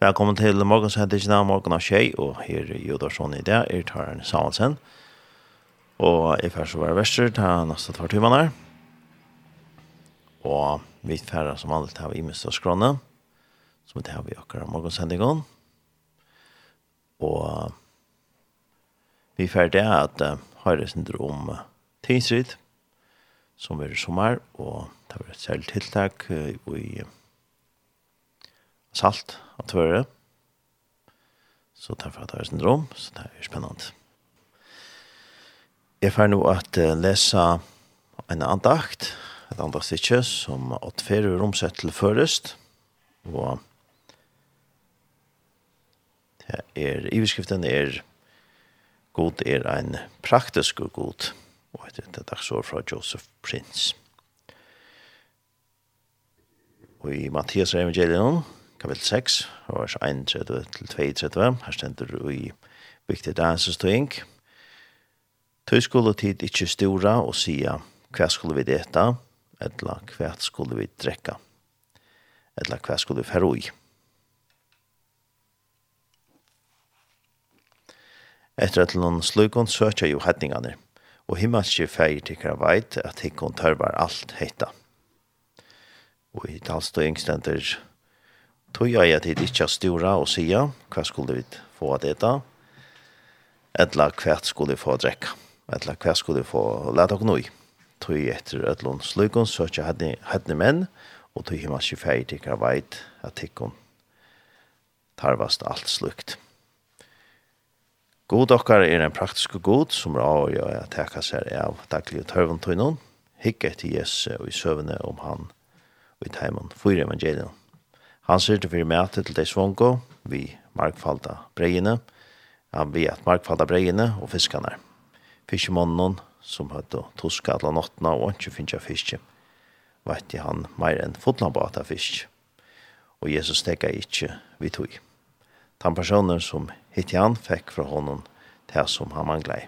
Velkommen til morgens morgensendingen av morgen av tjej, og her er Jodarsson i det, er Taren Samansen. Og jeg færre så være verster, til neste tvær timer her. Og vi færre som alle tar vi mest av skrånene, som det har vi akkurat morgens morgensendingen. Og vi færre det at uh, høyre syndrom uh, tidsrid, som er sommer, og det er et særlig tiltak uh, i uh, salt, att tvøre. Så därför att det är syndrom, så det är spännande. Jag får nu att läsa en andakt, ett andaktsitje som at färre romsett til förrest. Och det är, iverskriften är God er en praktisk og god, og det er dagsår fra Joseph Prince. Og i Mattias evangelium, kapitel 6, vers 31 til 32, her stender i viktig dansestøying. Tøy skulle tid ikkje stora og sia hva skulle vi deta, eller hva skulle vi drekka, eller hva skulle vi ferroi. Etter at noen slukon søkja jo hetningane, og himmelske feir tikkara veit at hikkon tørvar alt heita. Og i talstøying stender tog jeg at det ikke er styrre og sige hva skulle vi få av dette, eller hva skulle vi få å drekke, eller hva skulle vi få å lete oss noe. Tog jeg etter et lønn sløkken, så ikke hadde menn, og tog jeg masse feir til hva veit at tikkun tarvast alt slukt. God okkar er en praktisk god som er av å teka seg av daglig og tørventøynon, hikk etter Jesus og i søvne om han og i teimen for evangeliet. Han sier til fyrir mæte til dei svongo, vi markfalda breiene, han vi at markfalda breiene og fiskane. Fiskemannen, som høyde toska alla nottena og ikke finja fiske, vet han meir enn fotlandbata fisk. Og Jesus stekka ikkje vi tog. Den personen som hitt han fekk fra honom det som han manglei.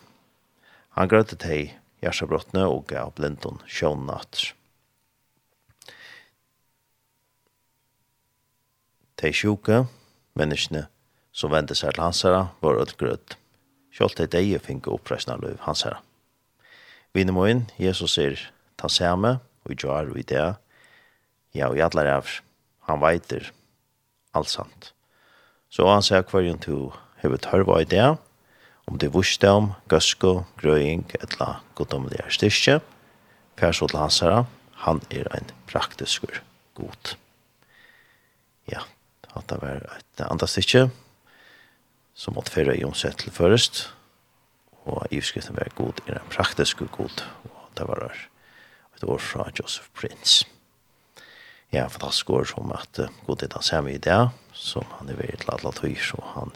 Han grøtte teg, hjertabrottene og gav blindon sjånatter. De sjuke, menneskene som vendte seg til hans herre, var ødel grød. Kjolt de deie finke oppreisende løv hans herre. Vinne må inn, Jesus sier, ta samme, og gjør jar og i det, ja, og i alle av, han veiter, alt sant. Så han sier hver hverjen to hever tørva i det, om det vurste om, gøsko, grøying, etla er styrke, færså til hans herre, han er en praktisk god at det var et andre stikje som måtte føre i omsett til først. Og i skriften var god i den praktiske god. Og det var et år fra Joseph Prince. Ja, fantastisk år som at god er den samme idé som han er veldig til alle tøy så han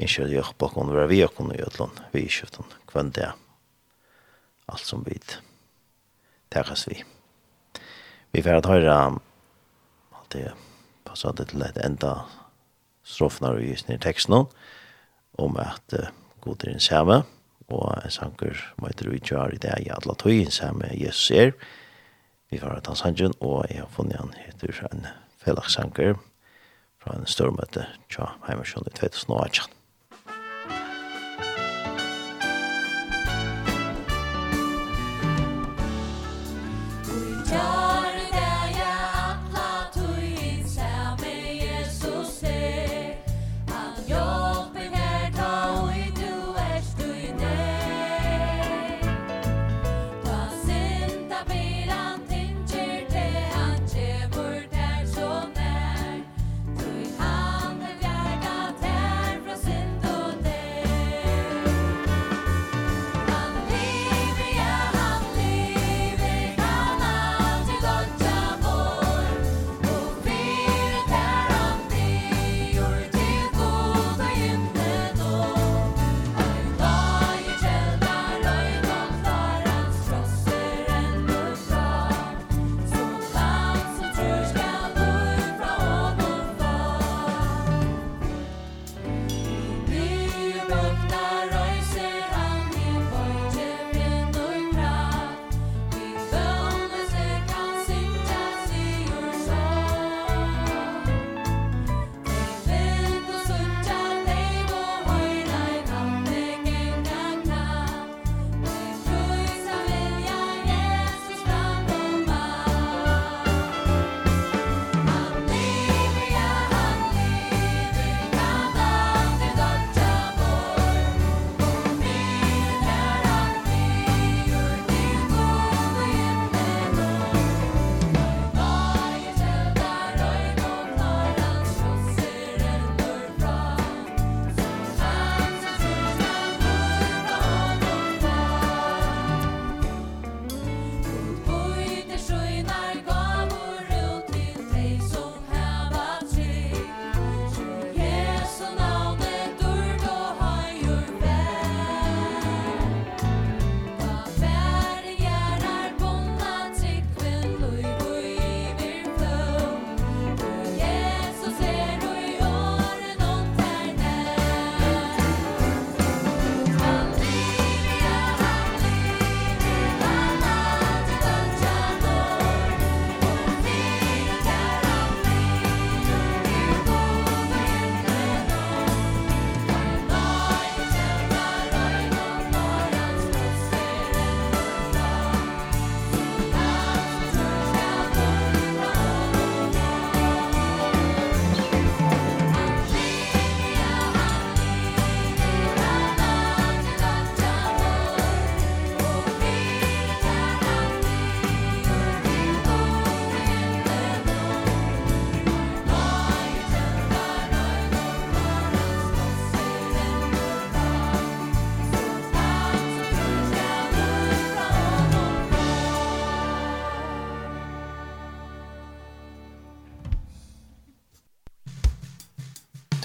ikke gjør på å være vi og kunne gjøre til vi i kjøften kvendt det alt som vi tekkes vi. Vi får høre at det er så det til et enda strofnar i sin tekst nå, om at uh, god er en samme og en sanker møter vi kjør i det i alle tog en samme Jesus er. Vi får at han sangen og jeg har funnet han heter en fellag sanker fra en stormøte tja heimersjon i 2018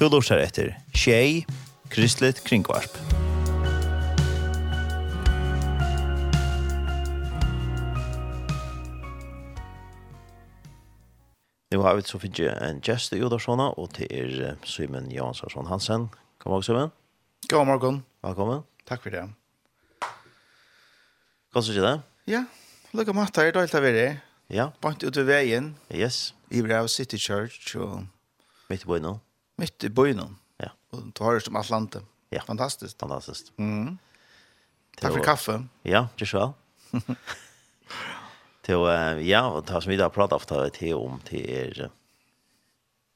Du lursar etter Tjei, Kristligt Kringvarp. Nu har vi så finnes en gest i Jodarssona, og til er Simon Jansson Hansen. God morgen, Simon. God morgen. Velkommen. Takk for det. Kan du det? Ja, lukka matta er dalt av det. Ja. Bant ut ved veien. Yes. I brev City Church og... Mitt i bøyne mitt i bøynen. Ja. Og du har det som Atlante. Ja. Fantastisk. Fantastisk. Mm. Tack för kaffe. Ja, det så. Till ja, og och som vi da prater ofte til om til er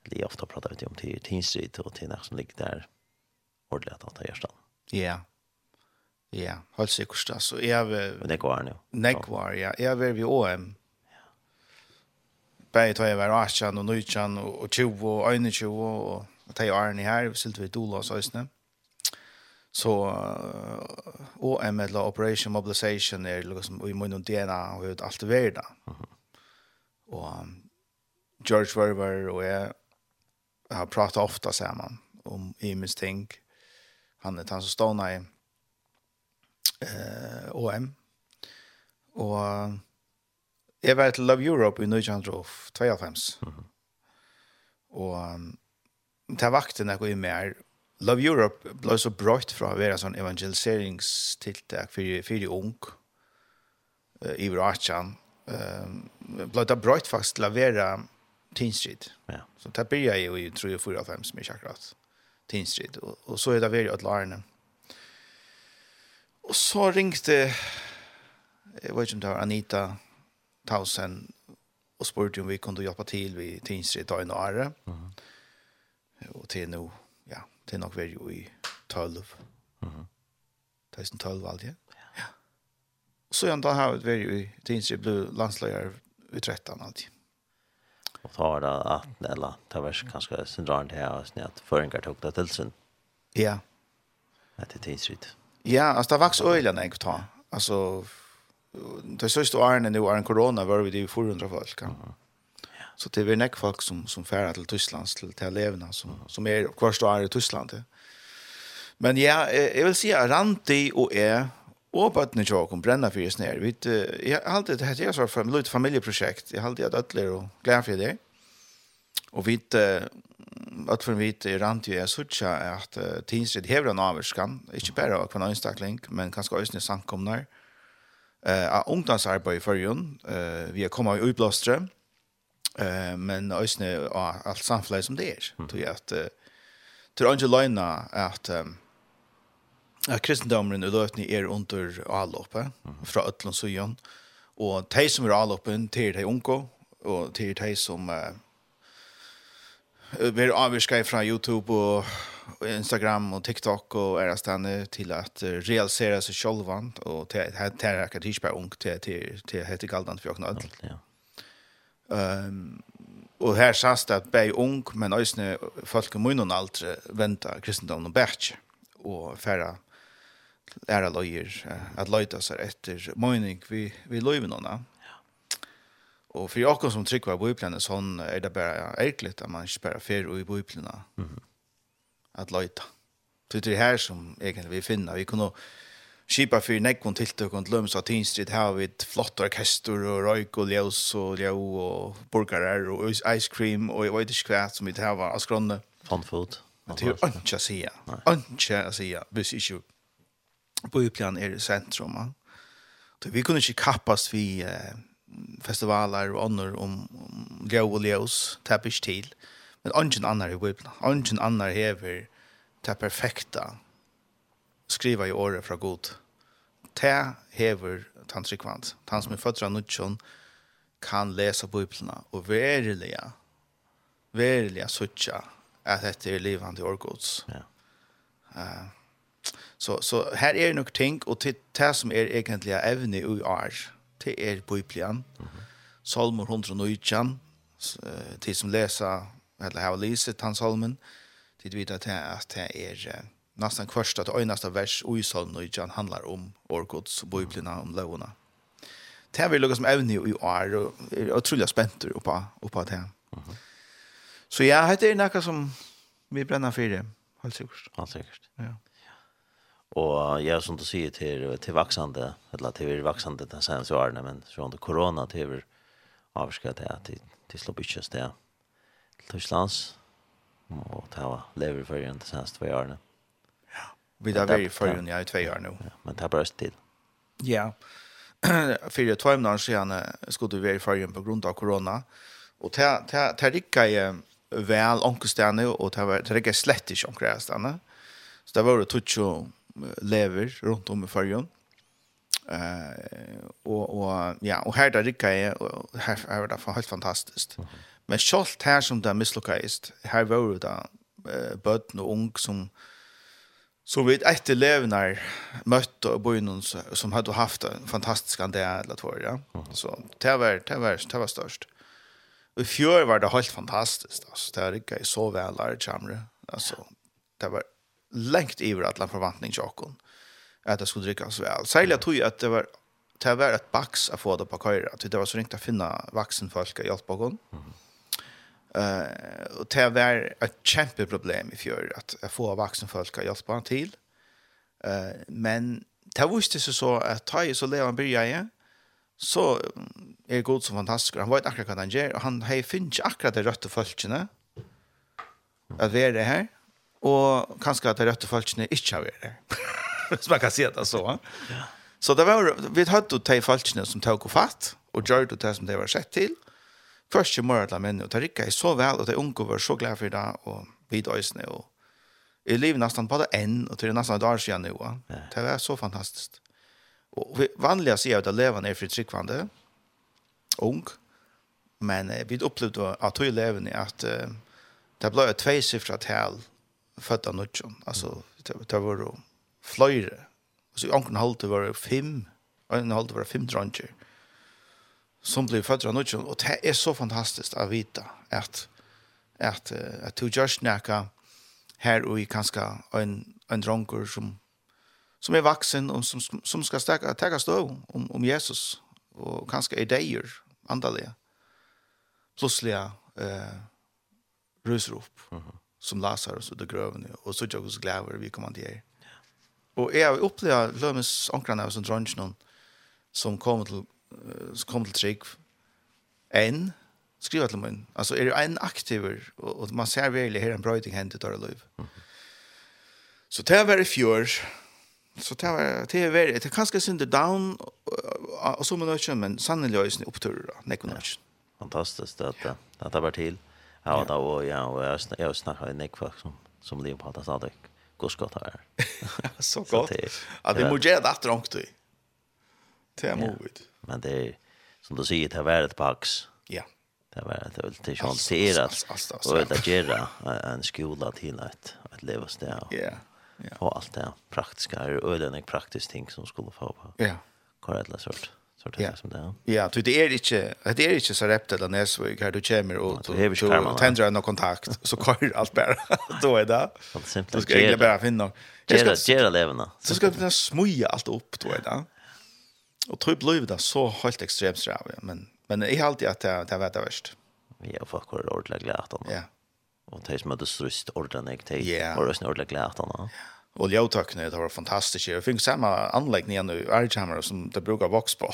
li ofta prata vi om til Teen og til till som ligger der, ordentlig at han tar gärstan. Ja. Ja, helt da, så jeg är Men Det går nu. Det går ja. Jeg Är vi vi OM tar jeg var 18 og 19 og 20 og 21 og at jeg er her, silt vi dola og øsne. Så OM eller Operation Mobilization er liksom, og i munnen DNA og ut alt det verda. Og George Werber og jeg har pratat ofta sammen om Imens ting. Han er han som stående i eh, OM. Og jeg var til Love Europe i 1992. Mm -hmm. Og ta vakten jeg går i mer. Love Europe ble så brått fra å være sånn evangeliseringstiltak for, for ung uh, i Vrachan. Um, ble det brått faktisk til å være Street. Ja. Så det blir jeg jo i 3-4-5 som er akkurat Street Og, og så er det vært at lærerne. Og så ringte, jeg vet ikke om det var Anita Tausen, og spurte om vi kunne hjelpe til ved Tinstrid da i Norge. Mm Og til nå, ja, til nok var jo i 12. Mm -hmm. 2012 alt, ja. ja. Og så igjen da har vi vært i tidens jeg ble landslager i 13 alltid. Og da var det at, eller det var kanskje sentralen til her, sånn at føringer tok det til sin. Ja. Etter tidens rydt. Ja, altså det vaks øyene jeg ta. Altså, det sørste årene nå er en korona var vi det 400 folk. Ja. Mm -hmm Så det är näck folk som som färra till Tyskland till till eleverna som som är kvarst är i Tyskland. Men ja, jag vill säga Ranti och är och på att ni jag kom bränna för just ner. Vet jag alltid det här är så för ett litet familjeprojekt. Jag alltid att ödler och glad för det. Och vi att för vi i Ranti är så att Tinsred hever en avskan, inte bara av kvannstakling, men kanskje ösnen sankomnar. Eh av ungdomsarbeid i førjen, Eh uh, vi har kommet i utblåstre. Eh men ösne alt samfunnet som det er. är. Tror jag att tror inte at um, Ja, kristendomen i løtene er under avloppet fra Øtlund Sujan, og de som er avloppet til de unge, og til de som uh, vi avvirker fra YouTube og og Instagram og TikTok og er stedene til at realisere seg selv og til at det er ikke bare ung til at det heter Galdan for åkne alt. Ja. Um, og her sast at bei ung, men òsne folk i munnen aldri venta kristendommen bætje, og færa læra løyer, at løyta seg etter møyning vi, vi løyvenåna. Og for jokken som trykker av bøyplene, sånn er det bare erkelig at man ikke bare fer i bøyplene mm -hmm. at løyta. Så det er her som egentlig vi finner. Vi kunne skipa för nekon tiltøk og löms av Teen Street vi et flott orkester og røyk og ljøs og ljø og burgerer og ice cream og jeg vet ikke hva som vi här var askrande. Fun food. Det är ju inte att säga. Inte att säga. Hvis ikke på er i sentrum. Ja. Så Vi kunde inte kappas eh, festivaler og ånder om om ljau och ljus, tappish til. Men ingen annar i upplan. Ingen annar hever det perfekta skriva i året fra god. Te hever tantrikvant. Han som er født fra Nutsjon kan lesa bibelna og verilega, verilega suttja at dette er livande årgods. Ja. Uh, så, så her er nok ting, og til det som er egentlig evne i år, det er bibelen. Mm -hmm. Salmer 119, til som leser, eller har lyset han salmen, til du vet at det er nästan första till öjnaste vers och i sån och i jan handlar om årgods och biblerna om lovna. Det här vill lukka som evne i år och är otroligt spänt uppa, uppa det här. Mm -hmm. Så ja, det er något som vi bränner för det. Helt sikkert. Helt sikkert. Ja. Och jag som du säger till till vaksande, eller till vaksande den senaste åren men så under corona till vi avskat det att till slå bitches där. Till Tysklands. Och ta lever för den senaste två åren. Vi har vært i en ja, i tve år nå. Men det er bare stil. Ja. For jeg tog når siden skulle vi være i en på grunn av korona. Og det rikket jeg vel ångestene, og det rikket slett ikke ångestene. Så det var det tog jo lever rundt om i fargen. Eh och och ja och här där rycka är här är det helt fantastiskt. Men skolt här som där misslyckades här var det eh böt och ung som Så vi ett levnar mötte och bojnon som hade haft en fantastisk andel eller två ja. Så det var det var det var störst. Och i fjör var det helt fantastiskt alltså. Det gick ju så väl där chamre. Alltså det var längt över alla förväntningar jag Att det skulle drickas väl. Särskilt tror jag att det var det var ett bax att få det på köra. Det var så ringt att finna vuxen folk att hjälpa honom. Mm. Uh, och det var ett kämpeproblem i fjör att få vuxna folk att hjälpa till. Uh, men det visste sig så att ta i så levan börja igen så er god som fantastisk. Han vet akkurat hva han gjør, og han har finnet akkurat de røtte folkene. at vi er det her, og kanskje at de røtte følgene ikke har vært her. Hvis man kan si det så. Ja. Så det var, vi hadde de folkene som tok og fatt, og gjør det som det var sett til, Først i morgen til menn, og det rikket jeg så vel, og det unge var så glad for det, og vidt øyne, og jeg lever nesten på det enn, og det er nesten et år siden nå. Det var så fantastisk. Og vanligere sier jeg lever ned for tryggvande, ung, men eh, vi opplevde at tog levende at uh, det ble et tveisiffra tal født av nødjon, Altså, det, det var jo fløyre. Altså, i anken halvt var det fem, og i anken halvt var det fem dronjer som blir födda nu och det är så fantastiskt att veta att att att du just näka här och i kanskje en en dronker som som är vaksen och som som ska stärka ta stå om om Jesus och kanske idéer andliga plötsliga eh opp mm -hmm. som Lazarus ut de grøvene och så jag oss glede vi kommer till er. Och jag lømmes Lömes av som drönsen som kom till som kom til trygg, en skriva til min. Altså er det en aktiver og, og man ser virkelig her en brøyting hendt ut av liv. Mm. -hmm. Så det var i fjør. Så det var det var det kanskje synd down og så mye men sannelig også det opptur da. Nekon ja. Fantastisk det at at det vært til. Ja, ja. og ja, og jeg snak, jeg snakker med Nick som som lever på at det stadig. Godt godt her. så godt. At det må gjøre det etter du. Det er modigt. Men det är, som du säger, det har varit ett pax. Ja. Det var det ett till chanserat och att göra en skola till ett, ett levasteg. Ja. Ja. Och allt det praktiska, ölen är praktiskt ting som skulle få på. Ja. Korrekt sort sort yeah. som det. Ja, du det är inte det är inte så rätt eller näsvig här du kommer och du tänder någon kontakt så kör allt bara. Då är det. Simpelt. Du ska egentligen bara finna. Gera gera levna. Så ska du smuja allt upp då är det. Och tror blev det så helt extremt så ja, men men jag har alltid att det det vet det värst. Vi har fått kvar ordla glatt då. Ja. Och det som hade strust ordla nek te. Och det ordla glatt då. Och jag tackar det var fantastiskt. Jag fick samma anläggning nu nu Archammer som det brukar box på.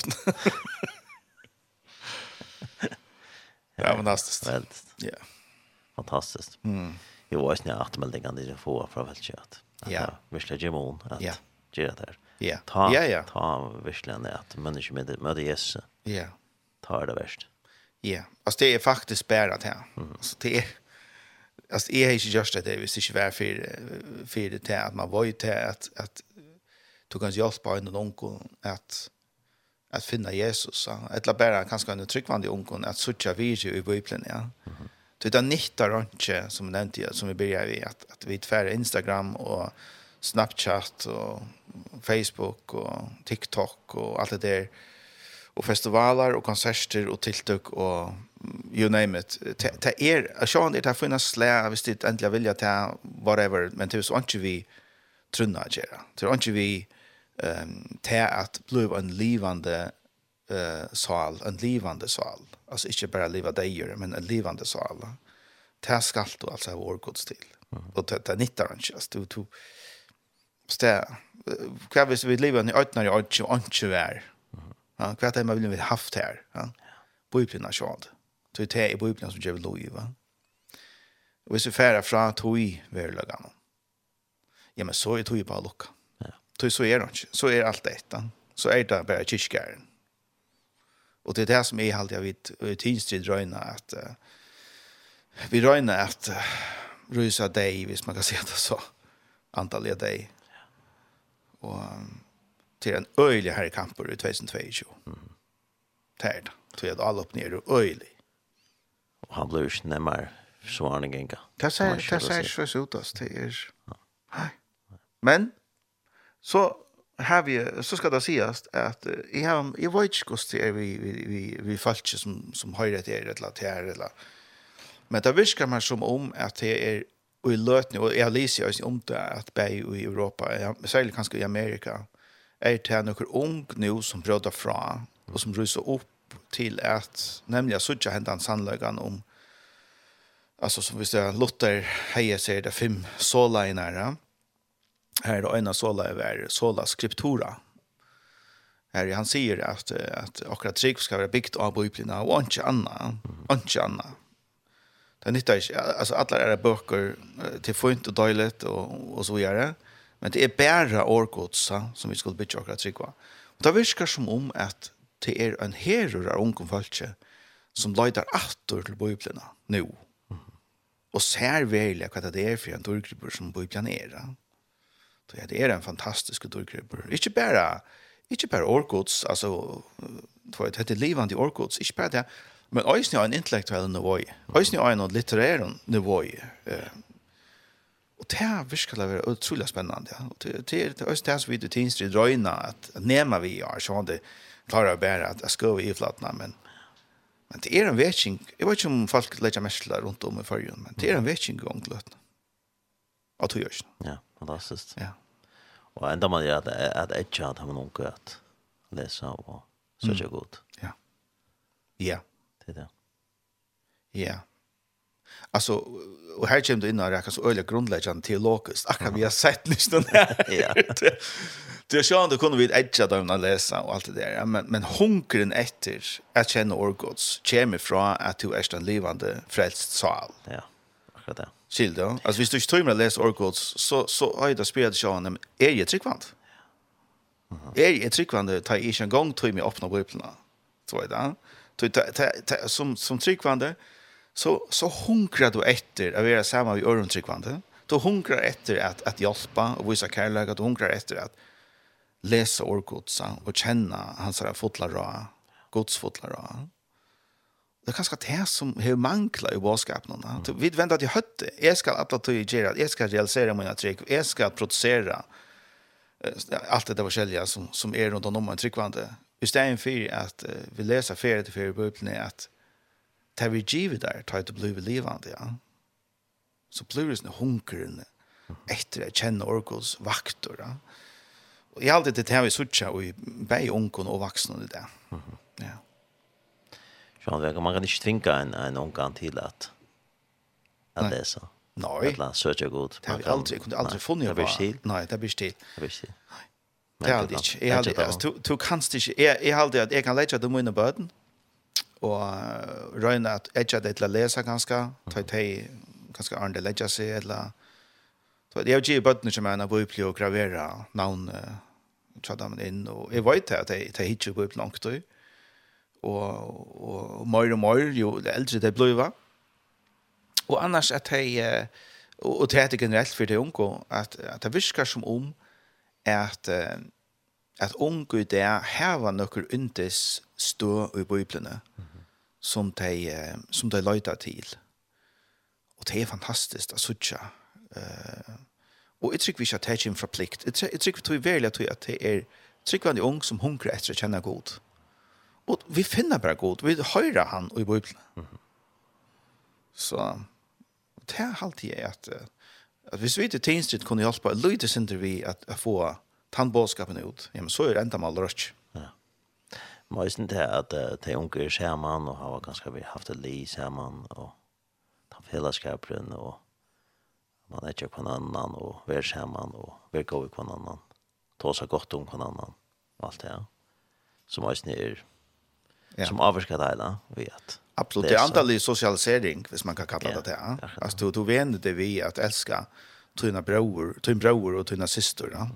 Ja, fantastiskt. Ja. Fantastiskt. Mm. Jag var snart att meldingen det får från väldigt kött. Ja. Vi ska ge mån att ge det där. Ja. Ta, ja, ja. Ta verkligen att människor med med Jesus. Ja. Ta det verst. Ja. Alltså det är faktiskt spärrat här. Mm. Alltså det är alltså är inte just det visst inte var för för det här att man var ju till att att du kan hjälpa en onkel att att finna Jesus. Eller bara kanske en tryggvande onkel att söka vidare i Bibeln, ja. Mm. Så det är nyttar inte som nämnde jag som vi börjar vi att att vi tvärar Instagram och Snapchat och Facebook och TikTok och allt det där och festivaler och konserter och tilltök och you name it. Ta er, jag tror det här finns slä, visst det ändliga vilja ta whatever, men det är så inte vi trunna gera. göra. Det är inte vi ehm ta att bli en livande uh, sal, en livande sal. Alltså inte bara leva där men en livande sal. Det skall du alltså vår gods till. Mm. Och det, det nittar han just du, du, stä, hva hvis vi lever i øytene i øytene og øytene vær. Ja, hva er det man vil ha haft her? Ja. Bøyblina sjånd. Så det i bøyblina som gjør lov i, va? Og hvis vi færer fra tog verlagene, ja, men så er tog bare lukka. Ja. Så er det ikke. Så er alt dette. Så er det bare kyrkjæren. Og det er det som jeg alltid har vidt, og i att røyna at vi røyna at rysa deg, hvis man kan se det så, antallet deg, og til en øylig her i kampen i 2022. Mm. Det er det. Så jeg alle opp nere øylig. Og han blir ikke nemmere svarende genga. Det ser ikke så ut, det er... Nei. Men, så har vi, så skal det sies at jeg, har, jeg vet ikke hvordan det er vi, vi, vi, vi falt ikke som, som høyre til er, eller til er, eller... Men det virker meg som om at det er i løtene, og jeg lyser jo om det at bei i Europa, særlig kanskje i Amerika, er det noen ung nå som brøder fra, og som ryser opp til at, nemlig at Sudja hentet en sannløgene om, altså som hvis det er Luther heier seg det fem såla i nære, her er det øyne såla i hver såla skriptura, Her han sier at, at akkurat trygg skal være bygd av Bibelen, og ikke anna, ikke annet det nyttar inte. Alltså alla era böcker till fint och dåligt och, och så vidare. Men det är bara årgods som vi skulle bytja akkurat trygg. Och det viskar som om att det är en heror av unga folk som leder attor till biblerna nu. Och ser väl vad det är för en dörrgripper som biblerna är. Så det är en fantastisk dörrgripper. Inte bara, inte bara årgods, alltså det är ett livande årgods, inte bara det Men øysni har en intellektuell nivå. Øysni har en litterær nivå. Eh, og det er virkelig være utrolig spennende. Og det er det eisen som vi til tinstri drøyna at nema vi er sånn det klarer å bære at jeg skal i flatna, men men det er en vetsing. Jeg vet ikke om folk legger mestler rundt om i fargen, men det er en vetsing gong løtna. Og to gjørs. Ja, fantastisk. Ja. Og enda man gjør at det er ikke at har noen gøy at lese og søkje godt. Ja. Ja. Yeah. Det det. Ja. Alltså och här kommer du in och räknas öliga grundläggande teologiskt. Akka vi har sett listan här. ja. Det är sjön då kunde vi edge dem att läsa och allt det där. Men men hunkern efter att känna orgods kommer från att du är en levande frälst sal. Ja. Akkurat det. Skild då. Alltså visst du inte tror mig läsa orgods så så har jag det spelat sjön är ju tryckvant. Mhm. Är ju tryckvant att ta ju en gång tror mig öppna bibeln. Så är det som, som tryckvande så, så hunkrar du efter av era samma vi öron tryckvande då hunkrar efter att, att hjälpa och visa kärlek. att hunkrar efter att läsa orkodsa och känna hans här fotlarra, godsfotlarra. Det är ganska det som hur mankla i bådskapen. Mm. Vi väntar till hötte. Jag ska alla tog att jag ska realisera mina trick, jag ska producera allt det där var som, som är runt om en tryggvande i stedet for at uh, vi leser ferie til ferie i Bibelen er at det vi giver der, tar det bli livende, ja. Så blir det sånn hunkeren etter å kjenne orkos vakter, ja. Og jeg har alltid det her vi sørger, og vi beg unken og vaksne i det. Ja. Man kan ikke tvinge en, en unken til at, at lese. Nei. Nei. Eller søke god. Det har vi aldri, jeg kunne aldri funnet. Det blir stil. Nei, det blir stil. Det blir stil. Nei. Det er aldri ikke. Jeg har det. Du, du kan ikke. Jeg, jeg aldri at jeg kan lege det mine bøten, og røyne at jeg ikke det til å lese ganske, ta i teg ganske andre lege seg, eller jeg har ikke bøtene som er når vi blir å gravere navn tja dem inn, og jeg vet at jeg, jeg ikke blir langt ut, og, og mer og mer, jo eldre det blir, va? Og annars at jeg, og, og det er generelt for det unge, at, at det virker som om, at at unge i det heva nokkur undis stå i biblene mm -hmm. som de, som de løyta til. Og det er fantastisk å sutja. Uh, og jeg tror vi ikke at det er en forplikt. Jeg tror vi tror veldig at det er tryggvandig ung som hunger etter å kjenne god. Og vi finner bare god. Vi høyrer han i biblene. Mm -hmm. Så det er alltid at uh, at hvis vi til Teen kunne hjelpe et lite synder vi at, at få tannbåskapen ut, ja, men så er det enda mal rødt. Ja. Men jeg synes at uh, de unge er sammen, og har ganske vi haft et li sammen, og ta fellesskapen, og man er ikke hverandre, og være sammen, og være gode hverandre, ta seg godt om hverandre, og alt det, ja. Som jeg synes er ja. som avskar det hela vi att Absolut, det är antalig socialisering, hvis man kan kalla det det. Ja. Alltså, du, du vänder det vi att älska tunna bror, tunna bror och tunna syster. Ja.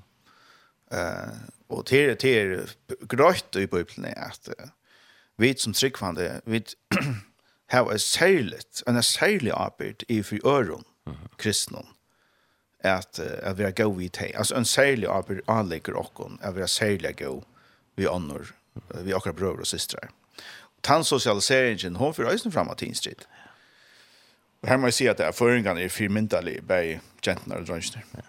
Eh, och det är gröjt i Bibeln att vi som tryggvande, vi har en särligt, en särlig arbete i för öron, kristna. Att, att vi har gå vid det. Alltså en särlig arbete anlägger och att vi har särliga gå vid annor, vi akra bror och systrar. Mm tan socialiseringen hon för ösen fram att instrid. Och här man ser att det är föringarna är fyrmyndali bei gentnar och drönster. Ja.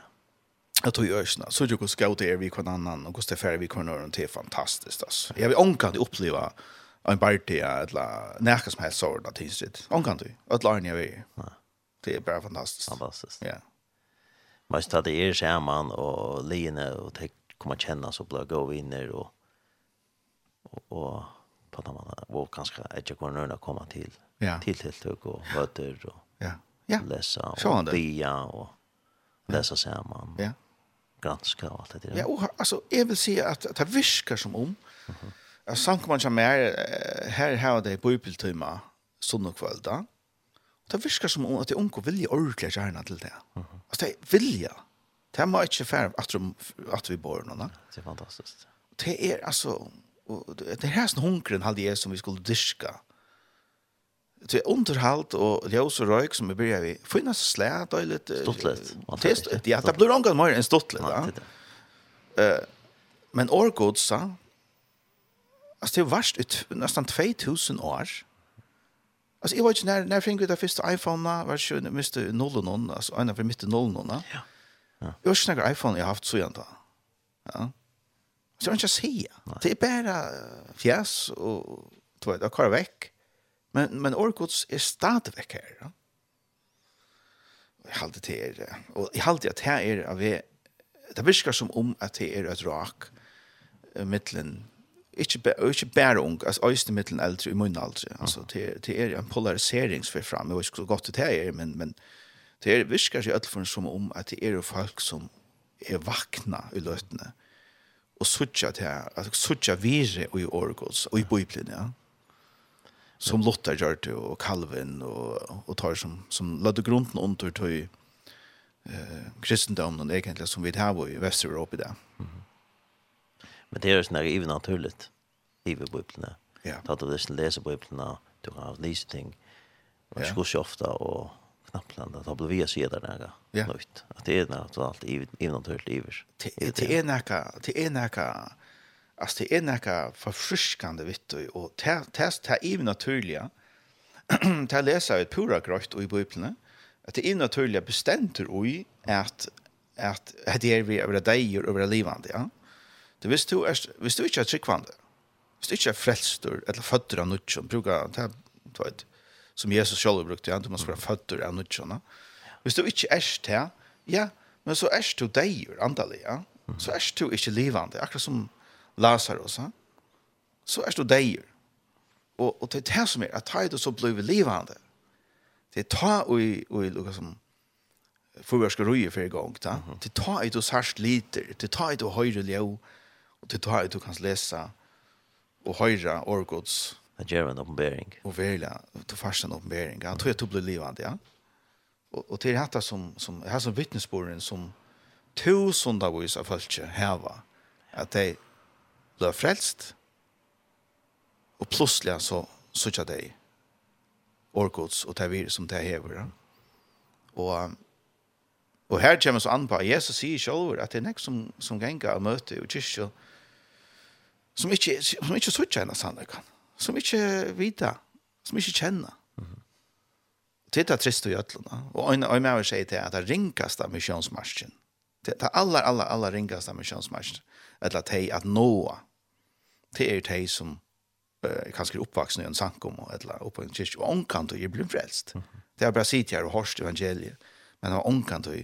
Jag tog ösna. Så jag kunde skauta er vi kon annan och kosta färre vi kon öron det fantastiskt alltså. Jag vill onkan att uppleva en party eller näka som helst sådana tidsrit. Onkan du. Att lära ni vi. Det är bara fantastiskt. Fantastiskt. Ja. Man ska ta er samman och Lina och kommer känna så blir gå vinner och och pratar man och kanske att jag kommer att komma till ja. till helt hög och möter och ja. Ja. läsa och bia och läsa samman. Ja. Granska och allt det där. Ja, och alltså jag vill säga att det viskar som om mm -hmm. Alltså sank man som mer här har det bibeltimmar sånn og kvöld da. Og det virker som om at de unge vilja ordentlig gjerne til det. Mm -hmm. Altså det er vilja. Det må ikke fære at, at vi bor nå. Det er fantastisk. Det er altså, og det är här hunkeren hade jeg som vi skulle diska. Det är underhalt och ljøs og røyk som vi börjar vi. Finnas slät och lite... Stottlet. Test, ja, det blir ångan mer enn stuttlet. Ja. Men årgodsa, alltså det är värst ut nästan 2000 år. Alltså jag vet inte när, när fikk vi det första iPhone, var det ju miste noll och någon, alltså ena för mitt noll och. Ja. Jeg vet ikke när iPhone jag haft så igjen da. Ja. Så jag inte säga. Det är bara fjäs och tror jag, det kvar väck. Men, men Orkots är stadigväck här. Ja? Jag halte till är, och jag halte att här är av det, det som om att det är ett rak mittlen, inte, inte bara ung, as öjste mittlen äldre i munnen äldre. Alltså det, det är en polarisering som fram. Jag vet så gott det är, men, men det viskar virkar sig öllförn som om att det är folk som är vakna i lötene. Mm och söka till altså suttja vire och i orgos og i bibeln ja som Luther gör det och Calvin og, og tar som som lødde grunden under til eh kristendommen egentlig som vi har i Västeuropa där. Mm. Men det är sånn snarare även naturligt i bibeln. Ja. Da du läser bibeln, du kan ha läst ting. og ja. Och så ofta og Knappland att blir vi se där några. Ja. Nytt. Att det är något allt i i naturligt ivers. Det är näka, det är näka. Alltså det är näka förfriskande vitt och test här i naturliga. Ta läsa ut pura gröt och i bibeln. Att det är naturliga bestämter och i att att det är vi över dig och över livande, ja. Det visst du är visst du inte är tryggvande. Visst du inte frälstor eller fötter av nutchen brukar ta ta ett som Jesus själv brukte, ja, du ska vara føtter av nudjarna. Hvis du ikke er det, ja, men så erst du deg, andalig, ja. Så erst du ikke livande, akkurat som Lazarus, ja. Så erst du deg. Og, og det er det som er, at ta du så blir livande. Det er ta og i, og i lukka som forvärska röjer för gang, da. Det ta i du særst liter, det ta i du høyre ljø, og det ta i du kan läsa og høyre orgods Det gjør en oppenbering. Og virkelig, du først en oppenbering. Han tror jeg du blir livet, ja. Og, og til dette som, som, her som vittnesbordet som tusen dagvis av folk heva, at de ble frelst, og plutselig så sørger de orkots og det virus som det hever. Og, og her kommer så an på, Jesus sier selv at det er nek som, som ganger og møter og kyrkje, som ikke, som ikke sørger henne sannheten som ikke vita, som ikke kjenner. Mm -hmm. Det er trist i ødlene. Og en av meg sier til at det ringkaste misjonsmarsjen, det er aller, aller, aller ringkaste misjonsmarsjen, eller til at noe, det er de som uh, kanskje oppvaksne i en sankum, eller oppe i en kyrkje, og omkant og blir frelst. Det er bare sitt her og hørst evangeliet, men har omkant og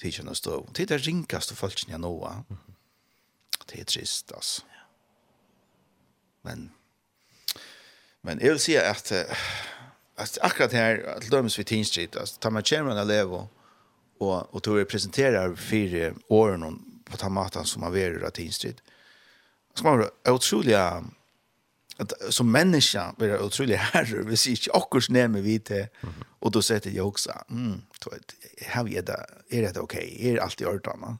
tidkjenne stå. Det er ringkaste folkene jeg noe. Det er trist, altså. Men Men jeg vil si at, at akkurat her, at dømes vi Teen Street, at tar man kjermen av elev og, og, tror jeg presenterer fire årene på den maten som man verer av Teen Så man er utrolig at som menneske, blir det utrolig herre, hvis ikke akkurat nemme vi til, og då sier jeg til jeg også, mm, jeg, er det, er det ok, er alt i ordene? Mm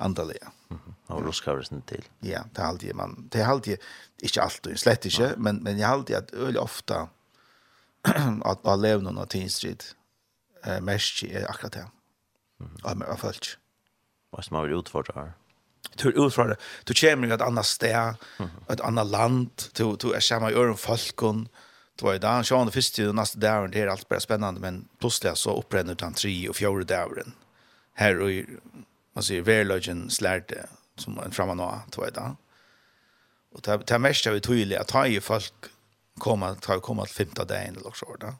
andaliga. Mm -hmm. Och ruskavrisen till. Ja, det är alltid man, det är alltid, inte alltid, slett inte, ja. men, men jag har alltid att öl ofta att jag lever någon av tidstrid eh, mest i akkurat det. Mm -hmm. Jag har följt. Vad som har varit utfört här? Du är utfört. Du kommer till ett annat sted, mm -hmm. ett annat land, du, du är samma i öron folkon, Du var ju där, så det först och nästa dagen, det är allt bara spännande, men plötsligt så upprenner du den tre och fjärde dagen. Här och man sier verløgjen slærte som en framme nå, tror där. da. Og det, er mest av tydelig at ta i folk kommer, ta i kommer til femte dagen eller så, da.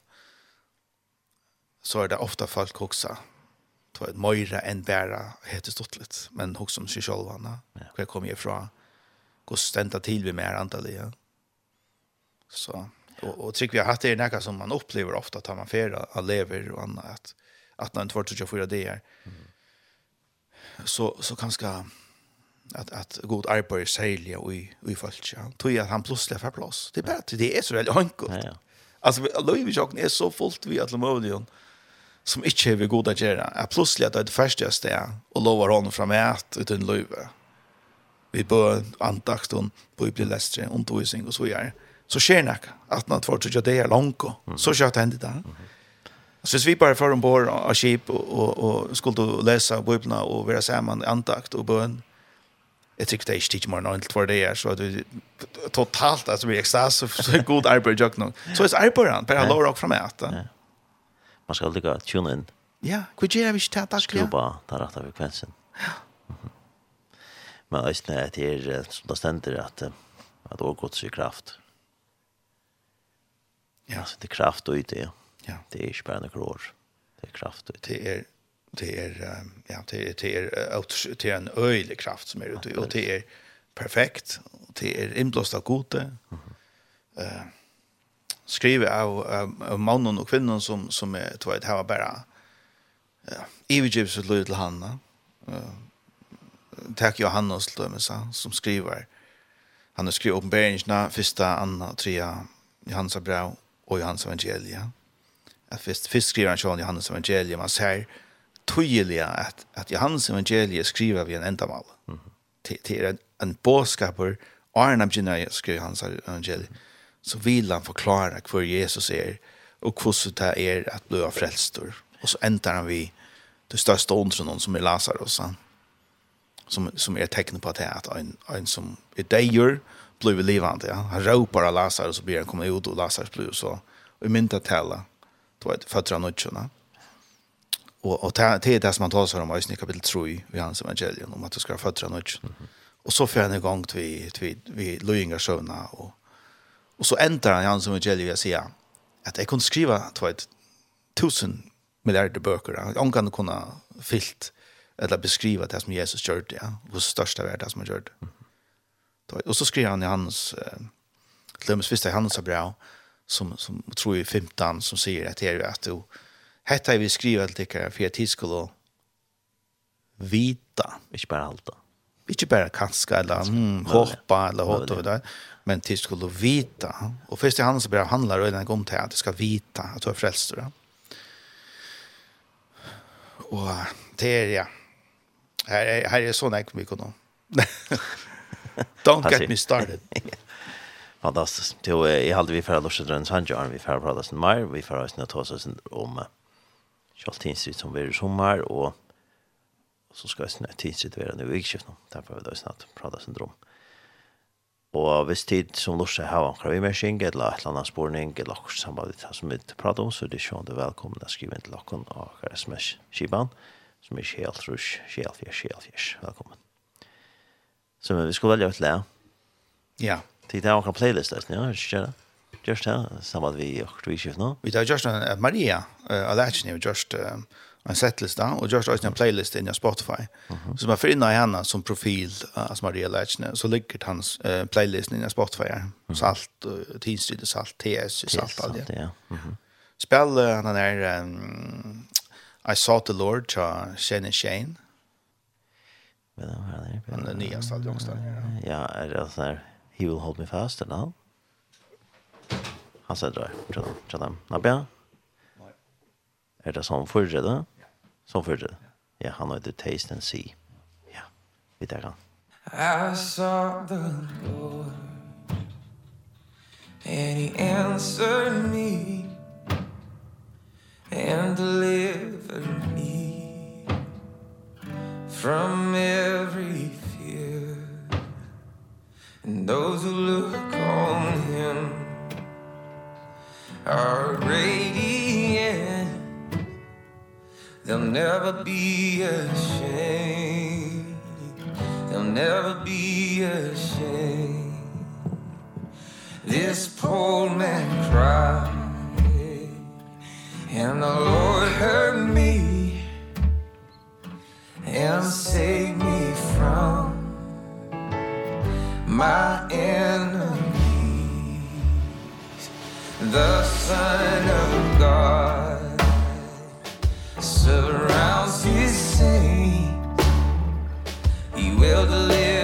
så er det ofta folk hoksa tror jeg, møyre enn bæra heter stått litt, men hos som seg selv henne, ja. hvor jeg kom ifra, hvor stendte til vi mer antallet, ja. Så, og, og tycker vi har hatt det er noe som man opplever ofta at man ferie av lever og annet, at, at når en tvart og kjører det er, mm så så kanske att att god arbetar sälja och i i fallet ja. Tror jag han plötsligt får plats. Det är bara det är så väldigt enkelt. Ja ja. Alltså Louis Jocken är så fullt vi alla möjligen som inte är goda att göra. Är plötsligt att det är det första stället och lovar honom framåt utan löve. Vi bör antakt hon på i lästre och då och så gör. Så sker det att något vart så det är långt. Så kör det inte där. Mm -hmm. Så vi bara för bor av skip och, og, och skulle läsa Bibeln och vara samman antakt och bøn, jeg tykker det är inte mer for det dagar så det totalt alltså vi extas så god arbeid jag nog. Så är bare per alla rock från att. Man ska gå tune in. Ja, hva gjør vi ikke til at Bara ta rätt av frekvensen. Men ösnen är det som det stender at det har gått sig kraft. Ja, så det kraft och ute. Ja. Ja. Det er ikke bare noen år. Det er kraft. Det er, det er, ja, det er, det er, det er en øyelig kraft som er ute, og det er perfekt, det er innblåst av gode. Uh, skriver av, av, av mannen og kvinnen som, som er, tror jeg, det var bare uh, ivergivet ut løy til henne. Uh, takk Johannes til dem, som skriver, han har skrivet åpenberingsene, første, andre, tredje, Johannes brev og Johannes evangelia at først, først skriver han John Johannes evangeliet, man ser tydelig at, at Johannes evangeliet skriver vi en endamal. Mm -hmm. til, til en, en bådskaper, og en av Johannes skriver hans evangeliet, så vil han forklare hva Jesus er, og hvordan det er at bli av frelstor. Og så endar han vi det største åndren som er Lazarus, som, som er tegnet på at det er at en, en som er deier, blir livande. Ja. Han råper av Lazarus och blir han kommet ut og Lazarus blir så. og i mynda tala du vet, fötter av nötterna. Och, och det är det som han tar seg om i kapitel 3 i hans evangelium, om att du ska fötter av nötterna. Mm -hmm. Och så får han igång till, vi, vi Lujingar søvna, Och, och så ender han i hans evangelium och säger att jag kunde skriva du vet, tusen miljarder bøker, Jag kan kunne fyllt eller beskriva det som Jesus gjorde, ja. Vår största värld det som han gjorde. Mm. Och så skriver han i hans, eh, till och i hans brev, som, som tror i 15 som säger att det är att du Hetta vi skriva til dere for at tid skulle vita. Ikke bare halta. Ikke bare kanska eller mm, hoppa eller hot og det Men tid skulle vita. Og først i hans brev handlar det om til at du skal vita at du er frelst. Da. Og det er ja. Her er, her er sånn jeg kommer. Don't get me started. Fantastiskt. Till jeg hade vi for å runt drønne och vi for å prate sin mer. Vi förra oss ta oss om Charlestinstrid som vi er i sommer, og så ska vi snart tidsrätt vara nu i skiftet. Därför vi då snakke prate sin drøm. Og hvis tid som lustet har en kravimersing, eller et eller annet spørning, eller noe sammen med det som vi prater om, så er det sånn det velkomne å skrive inn til dere og sms-kiban, som er helt rusk, helt fjers, helt fjers. Velkommen. Så vi skal velge ut le. Ja. Tid har också playlist där, ja, just Just här, samma vi och vi skift nu. Vi tar just en Maria, a Alachni nu just en setlista och just en playlist i Spotify. Så man får in henne som profil as Maria Latchne så ligger hans playlist i Spotify. Salt, tidstid, salt, TS, salt allt det. Spel han där I saw the Lord cha Shane Shane. Men den här är den nyaste allt Ja, är det så här He will hold me fast and all. Han sier det, tror jeg. Tror Nabia? Nei. Er det sånn forrige da? Ja. Sånn forrige? Ja, han har det taste and see. Ja, vi tar han. I saw the Lord And he answered me And delivered me From every And those who look on him are radiant. They'll never be ashamed. They'll never be ashamed. This poor man cried And the Lord heard me And saved me from my enemies. The son of god surrounds his saints. He will deliver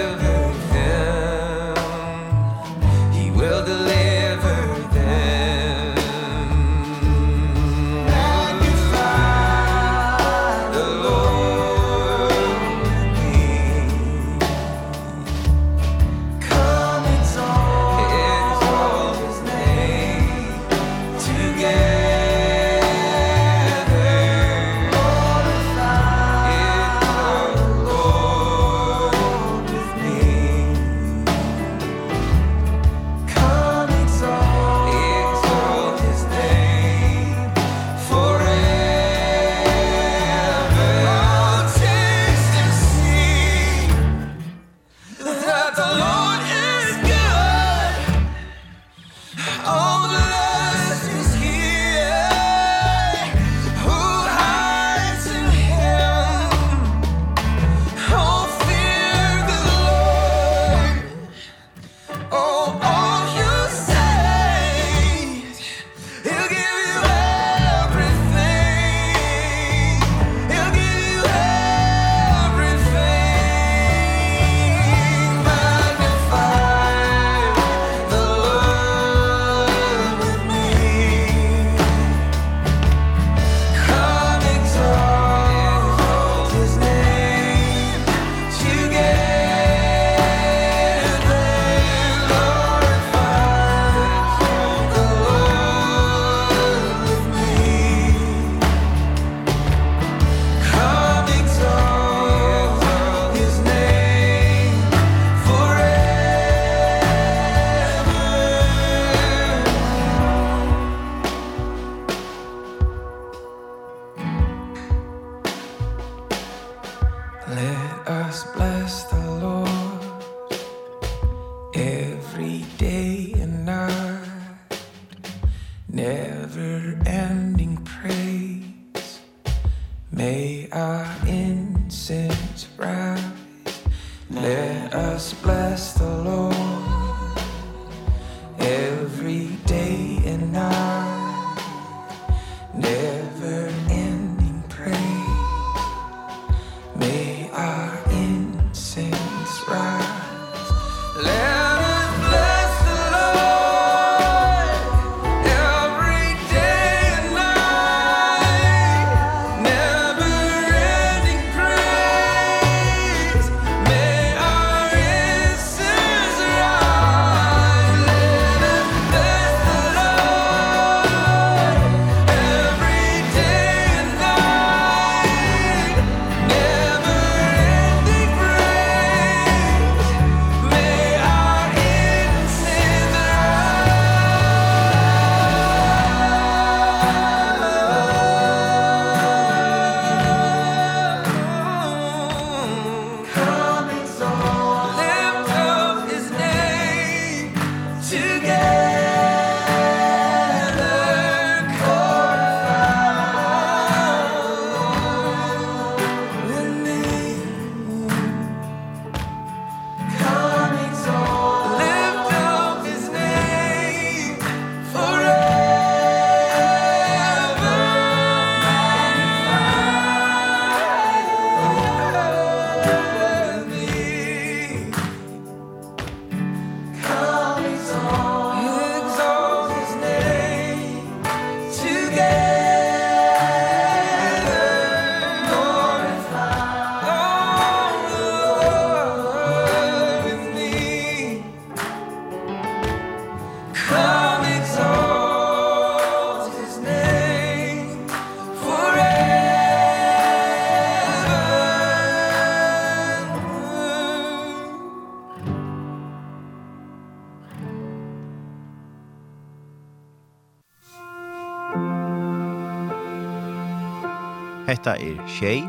Hetta er Shay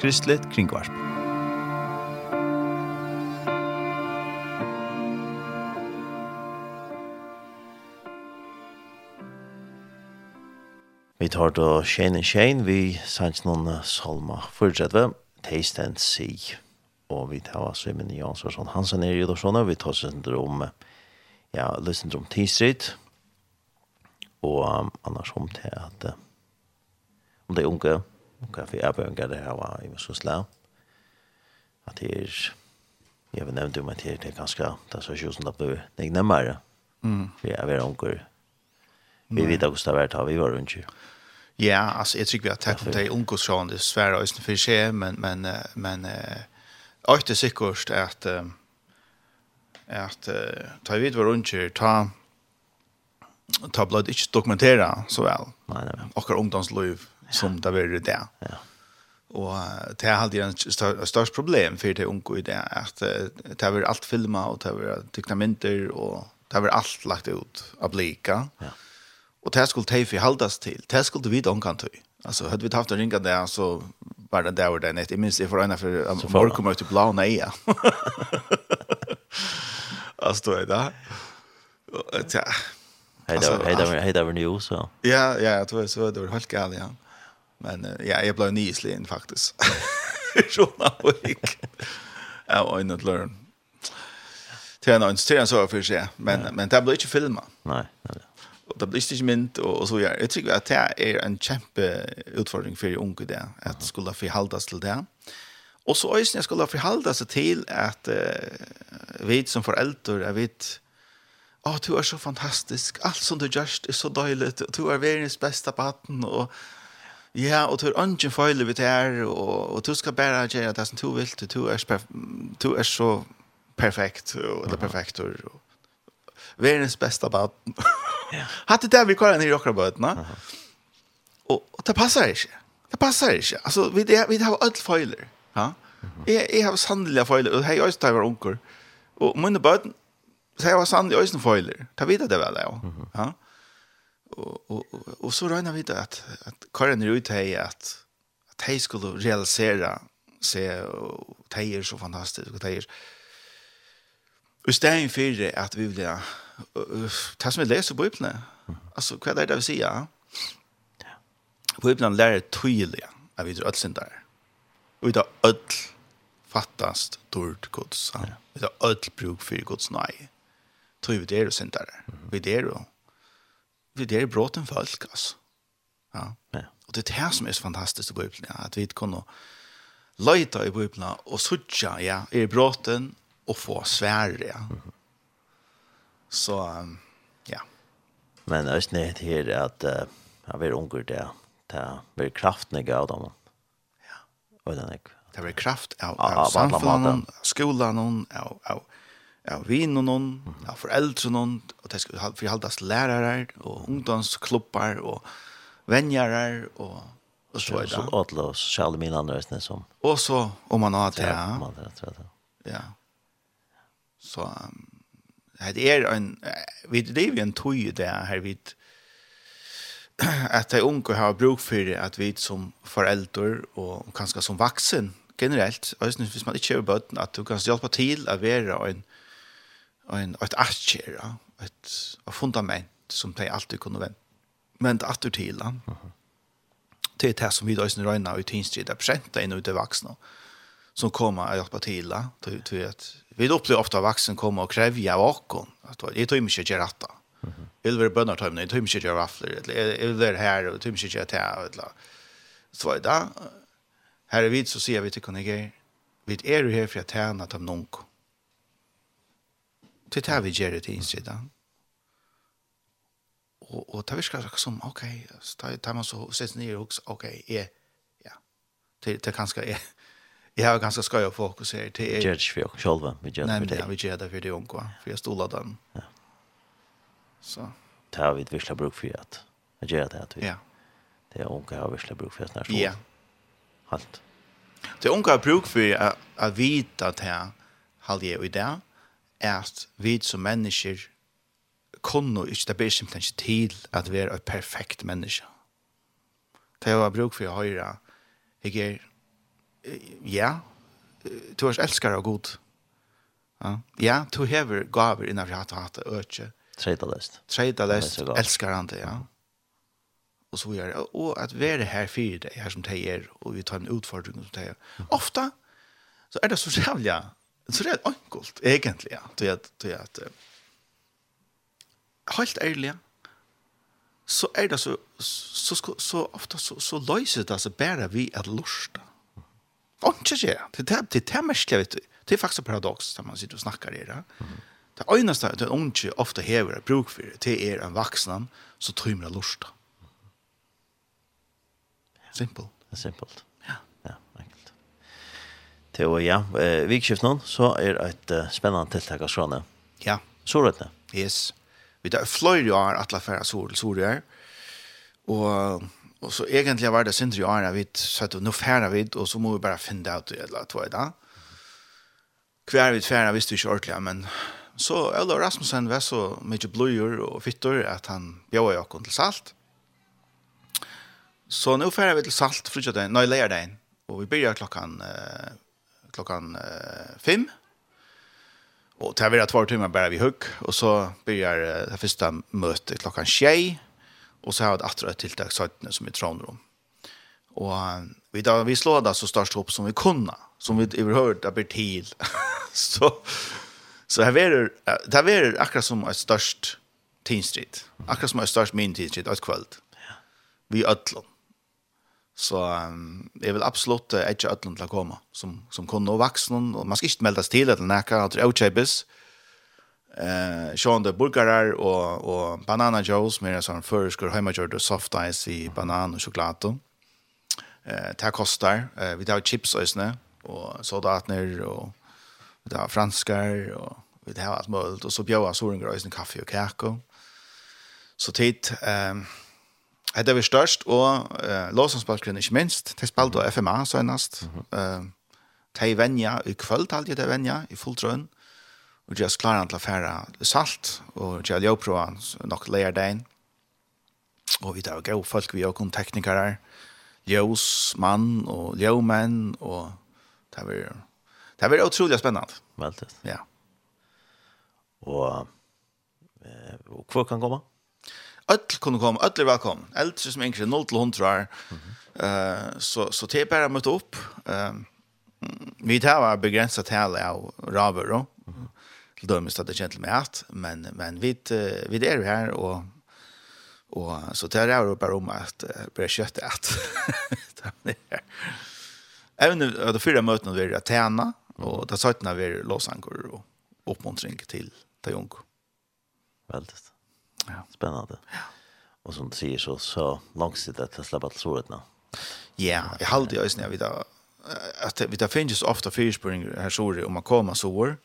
Kristlet Kringvarp. Vi tar då Shane and Shane, vi sanns noen salma fortsetter, Taste and See. Og vi tar Simon Jansson Hansen er i Dorsona, vi tar sønder om, ja, løsner om T-Street, og um, annars om til at, om um, det unge, og hva for erbønger det her var i Muskosla. At det er, jeg vil nevne om at det er ganske, det er så ikke som det blir nek nemmere. Mm. For jeg vil omgår. Vi vet hvordan det har vært, vi var rundt. Ja, altså, jeg tror vi har tatt om det i ungdomsjån, det er svære øyne for seg, men, men, men, og det er sikkert at, at, ta vidt var rundt ta, ta blod ikke dokumentera så vel. Nei, nei. nei. Okkar ungdomsliv, som det var det. Ja. Og det er alltid en størst problem for det unge i det, at det var alt filma, og det var tykna mynter, og det var alt lagt ut av blika. Ja. Og det skulle det forholdes til, det skulle vi omkant till. Alltså hade vi haft en ringa där så var det där och det net. Jag minns det för ena för morgon kommer ut i blå nej. Alltså då är det. Ja. Hej då, hej då, hej då nu så. Ja, ja, jag tror så det var helt galet ja. Men ja, jeg ble nyslig faktisk. Sånn av ikke. Jeg var inne til løren. Til en annen så for seg, men, ja. men det ble ikke filmet. Nei, nei. Og det ble ikke mynt, og, og så gjør. Jeg tror at det er en kjempe utfordring for unge det, at det skulle forholdes til det. Og så øyne jeg skulle forholde seg til at uh, vi som foreldre, jeg vet, å, oh, du er så fantastisk, alt som du gjørst er så døylig, du er verdens beste på hatten, og Ja, og du er ønsken feil ved det her, og, og du skal bare gjøre det som du vil, du er, perf du er så perfekt, og, eller perfekt, og, og verdens beste baden. ja. Hatt det vi kallar nere i okra bøtene, uh -huh. og, og det passer ikke. Det passer ikke. Altså, vi, det, vi har alt feiler. Ja? Jeg, jeg har sannelig feiler, og hei, også da jeg var unger. Og mine bøten, så jeg har sannelig øyne feiler. Ta videre det vel, ja. Ja? og, og, og så regner vi det at, at Karin er ute i at at de skulle realisera se de er så fantastiskt och tejer. Och stäng för det at vi vill ja. vi leser på Bibelen altså hva er det vi säger? Ja. Bibelen lærer tydelig at vi er drar sin der og vi er öll fattast dårlig gods Ja. vi er öll bruk for gods nei Tror vi det är sin der Vi det är det är bråten folk alltså. Ja. ja. Och det här som är så fantastiskt i Bibelen, ja, at vi kan løyta i Bibelen och suttja, ja, i bråten och få svære, ja. Mm -hmm. Så ja. Men det är inte här att uh, jag vill unger det, det blir kraften av dem. Ja. Och den är det var kraft av, av, av samfunnet, skolan, av, av av vinnene, av foreldrene, og det skal forholdes lærere, og ungdomsklubbar, og venjere, og, og så er det. Og så åtle oss, kjæle mine andre østene som. Og så, om man har det, ja. Ja. det tror jeg Ja. Så, det er en, vi driver en tøy i det her, vi at de unge har bruk for at vi som foreldre, og kanskje som vaksen, generelt, og hvis man ikke er bøten, at du kan hjelpe til å være en, en, et asker, et, et fundament som de alltid kunne vende. Men det atter til han. Det er det som vi da øyne røyna og i tinstrida presenta inn ut i vuxna som kommer og hjelper til det. Til at vi opplever ofte at vaksen kommer og krever av åkken. At jeg tøymer ikke gjør dette. Jeg vil være bønnertøymene, jeg tøymer ikke gjør vafler. Jeg vil være her, jeg tøymer ikke gjør det. Så var det. Her er vi, så sier vi til kolleger, vi er her for å tjene dem noen til det vi gjør det til innsiden. Og, og det virker som, ok, da tar man så sett ned og også, ok, jeg, ja, det, det kanskje jeg, jeg har ganske skøy å fokusere til. Vi gjør det ikke for oss selv, vi gjør det for deg. Nei, vi gjør det for de unge, for jeg stoler den. Ja. Så. Det har vi virkelig bruk for at, vi gjør det at vi, ja. det er unge har virkelig bruk for at snart. Ja. Halt. Det unge har bruk for at, at vite at jeg, halde jeg i det, at vi som mennesker kunne ikke, det blir simpelthen ikke til at vi er et perfekt menneske. Det var bruk for å høre, jeg er, ja, du er elskar av god. Ja, ja du hever gaver innenfor hatt og hatt og øke. Treda lest. Treida lest, elskar han det, ja. Og så gjør det. Og at være her for det, her som det er, og vi tar en utfordring som det er. Ofta, så er det så jævlig så det är enkelt egentligen ja. det det att helt ærlig, så er det så så så ofta så så løser det seg bara vi att lusta. Och det det det det är mest vet du. Det är faktiskt en paradox där man sitter och snackar i det. Det eneste stället det onke ofta häver bruk för det till er en vuxen så trymmer lusta. Simpelt. Simpelt til var ja, eh, vikskift noen, så er et uh, spennende tiltak av sånne. Ja. Sorøtene. Yes. Vi tar fløyre år, atle færre sorøyer. Og, og så egentlig var det sindre år, vi satt og nå færre vi, og så må vi bare finne ut det, eller hva er det? Hver vidt færre visste vi ikke ordentlig, men så Ola Rasmussen var så mye bløyer og fytter at han bjør jo akkurat til salt. Så nå færre vi til salt, frutja døgn, nå i leir døgn, og vi begynner klokkan eh, klockan eh, fem. Och det här blir två timmar bara vi hugg. Och så börjar eh, det första mötet klockan tjej. Och så har vi ett ett tilltag sötterna som i trånrum. Och vi, då, vi slår det så störst hopp som vi kunna Som vi överhört det blir till. så så här är det, det här är akkurat som ett störst tidstrid. Akkurat som ett störst min tidstrid, ett kvöld. Vi ödlån. Så um, jeg vil absolutt uh, ikke ødelen til å komme, som, som kunne og vaksen, og man skal ikke meldes til etter nækka, at det er utkjøpes. Eh, sjående burgerer og, og banana joes, mer sånn føresker, heimagjørt og soft ice i banan og sjokolade. Eh, det koster. Eh, vi tar chips øsne, og soldatner, og vi tar franskar, og vi tar alt mulig, og så bjør jeg såringer øsne kaffe og kake. Så tid, eh, um, Det var størst, og uh, låsensbalkgrunnen ikke minst. De spalte av FMA senest. Mm -hmm. uh, de venja i kvöld, alt jeg de venja i fulltrøen. Og just klarer han til å fære salt, og jeg har prøvd nok leir dagen. Og vi tar gav folk, vi har kun teknikere, ljøsmann og ljømenn, og det var, det var utrolig spennende. Veldig. Ja. Og, og hvor kan komme? öll kunne komme, öll er velkommen. Eldre som yngre, 0 til 100 år. Mm -hmm. uh, så, så det er bare å møte opp. Uh, vi tar begrenset tale av raver, og mm -hmm. til dømes at det kjent med at, men, men vi, uh, vi er her, og, og så tar jeg opp her om at uh, bare kjøttet at. Även av de fyra mötena vi är tjena, och det er vi är Låsankor och uppmuntring till til unge. Veldig. Ja. Spännande. Ja. Och som du sier så, så långsiktigt at jeg slipper så rätt nu. Ja, jag håller det ösnen vi da, at vi da finnes ofta fyrspring her så om man kommer så Og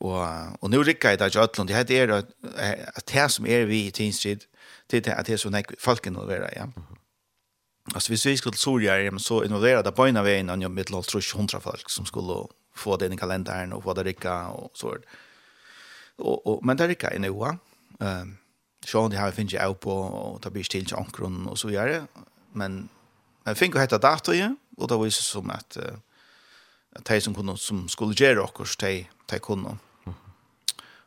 og och nu rycker det jag att det är at det som er vi i Tinstrid det er at det er så när folk involverar ja. Altså hvis vi skulle så jag så involverade på ena vägen och mitt låt tror hundra folk som skulle få det i kalendern och få det rikka og så. Og og men det rikka i nu. Ehm Sean det har finns ju på och ta bist till till ankron och så vidare. Men men fick jag heta dator ju och det var ju som att uh, att de som kunde som skulle göra och kurs de de kunde.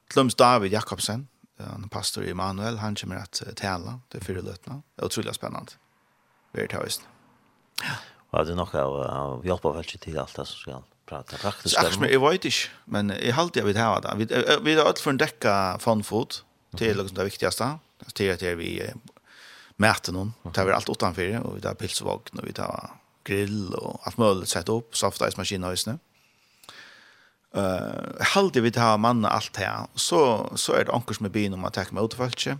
Klums David Jakobsen, en pastor i Emanuel, han kommer att tälla det fyra lötna. Det är otroligt spännande. Väldigt höjst. Ja. Och det är nog av hjälp av väldigt till allt det som ska prata praktiskt. Jag vet inte, men jag har alltid jag vill ha det. Vi har alltid för en däcka fanfot. Det är liksom det viktigaste. Det är att vi mäter någon. Det är allt utanför och vi tar pilsvagn och vi tar grill och allt möjligt sätt upp. Softice-maskiner och sådär. Uh, halde vi det manna allt här så så är det anker som är byn om att ta med utfalltje.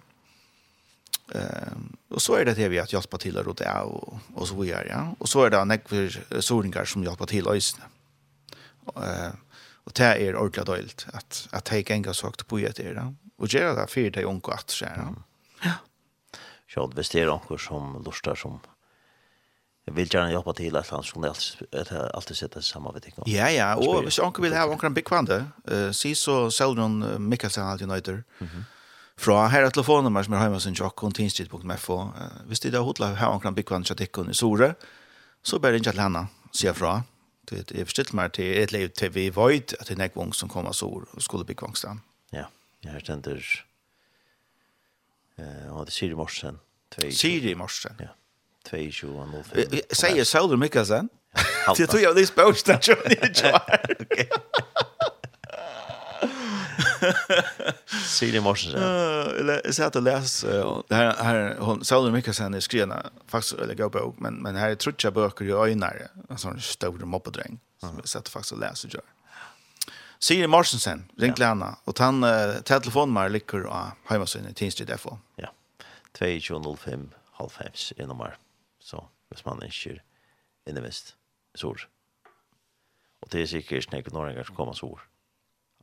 Uh, och så är det det vi att hjälpa till att det av och och så vidare ja. Och så är det näck för som hjälpa till ösnen. Eh uh, Og det er ordentlig døylt at, at jeg ikke engang sagt på et er. Og gjør det for det unge at skjer. Ja. Så hvis det er noen som lurer som vil gjerne hjelpe til et eller annet, så kan det alltid sette seg sammen ved ting. Ja, ja, og hvis noen vil ha noen bekvande, uh, si så Seldron Mikkelsen alltid nøyder. mm -hmm. fra her er telefonnummer som er hjemme sin tjokk, og Uh, hvis det er hodla ha noen bekvande tjattikken i Sore, så bare ikke til henne, sier fra. Mm Det är förstått mer till ett liv till vi void att det är en som kommer så år och skulle bli kvangstan. Ja, jag har ständer eh, och det Siri Morsen. Siri Morsen? Ja, 22.05. Säger Söder Mikkelsen? Det tror jag det är spårstad som ni Siri Morsen. Jag satt och läste, det här, här hon, mycket Mikkelsen är skrivna, faktiskt, eller gå på, men, men här är trutcha böcker i öjnare, en sån stor moppedräng, som jag satt faktiskt och läste gör. Siri Morsensen, ring Lena och han, till telefonnummer ligger av hemmasyn i Tinstrid FO. Ja, 2205, halv fems, i nummer. Så, hvis man ikke er innevist, sår. Og det er sikkert snakket når en gang kommer sår.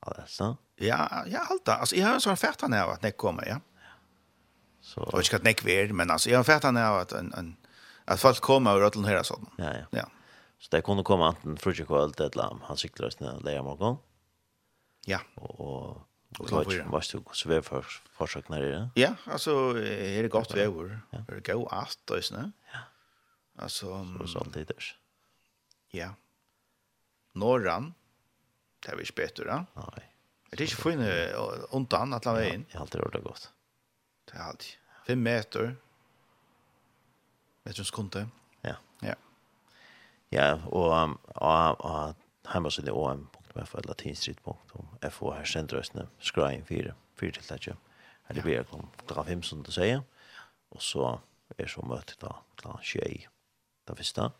Ja, det er sant. Ja, ja, allt. Alltså jag har så färt han av att det kommer, ja. Så och jag ska inte kvar, men alltså jag har färt av att en en att folk kommer och rullar här sådant. Ja, ja. Ja. Så det kunde komma antingen frukostkvöld eller lam. Han cyklar snä där i morgon. Ja. Och och så vart du så väl för försök när det. Ja, alltså är det gott väder. Det gå att då, snä. Ja. Alltså så sånt där. Ja. Norran. Det är vi spetura. Nej. Det er ikke fine undan at la meg inn. Jeg har alltid gjort det godt. Det er alltid. Fem meter. Meter en skunde. Ja. Ja. Ja, og, og, og hjemme så det er en punkt med for latinstrid.com. Jeg får her sentrøsene, skreien fire, fire til det Her det blir kom klokka fem, som du sier. Og så er så møte da klokka tjei, det første.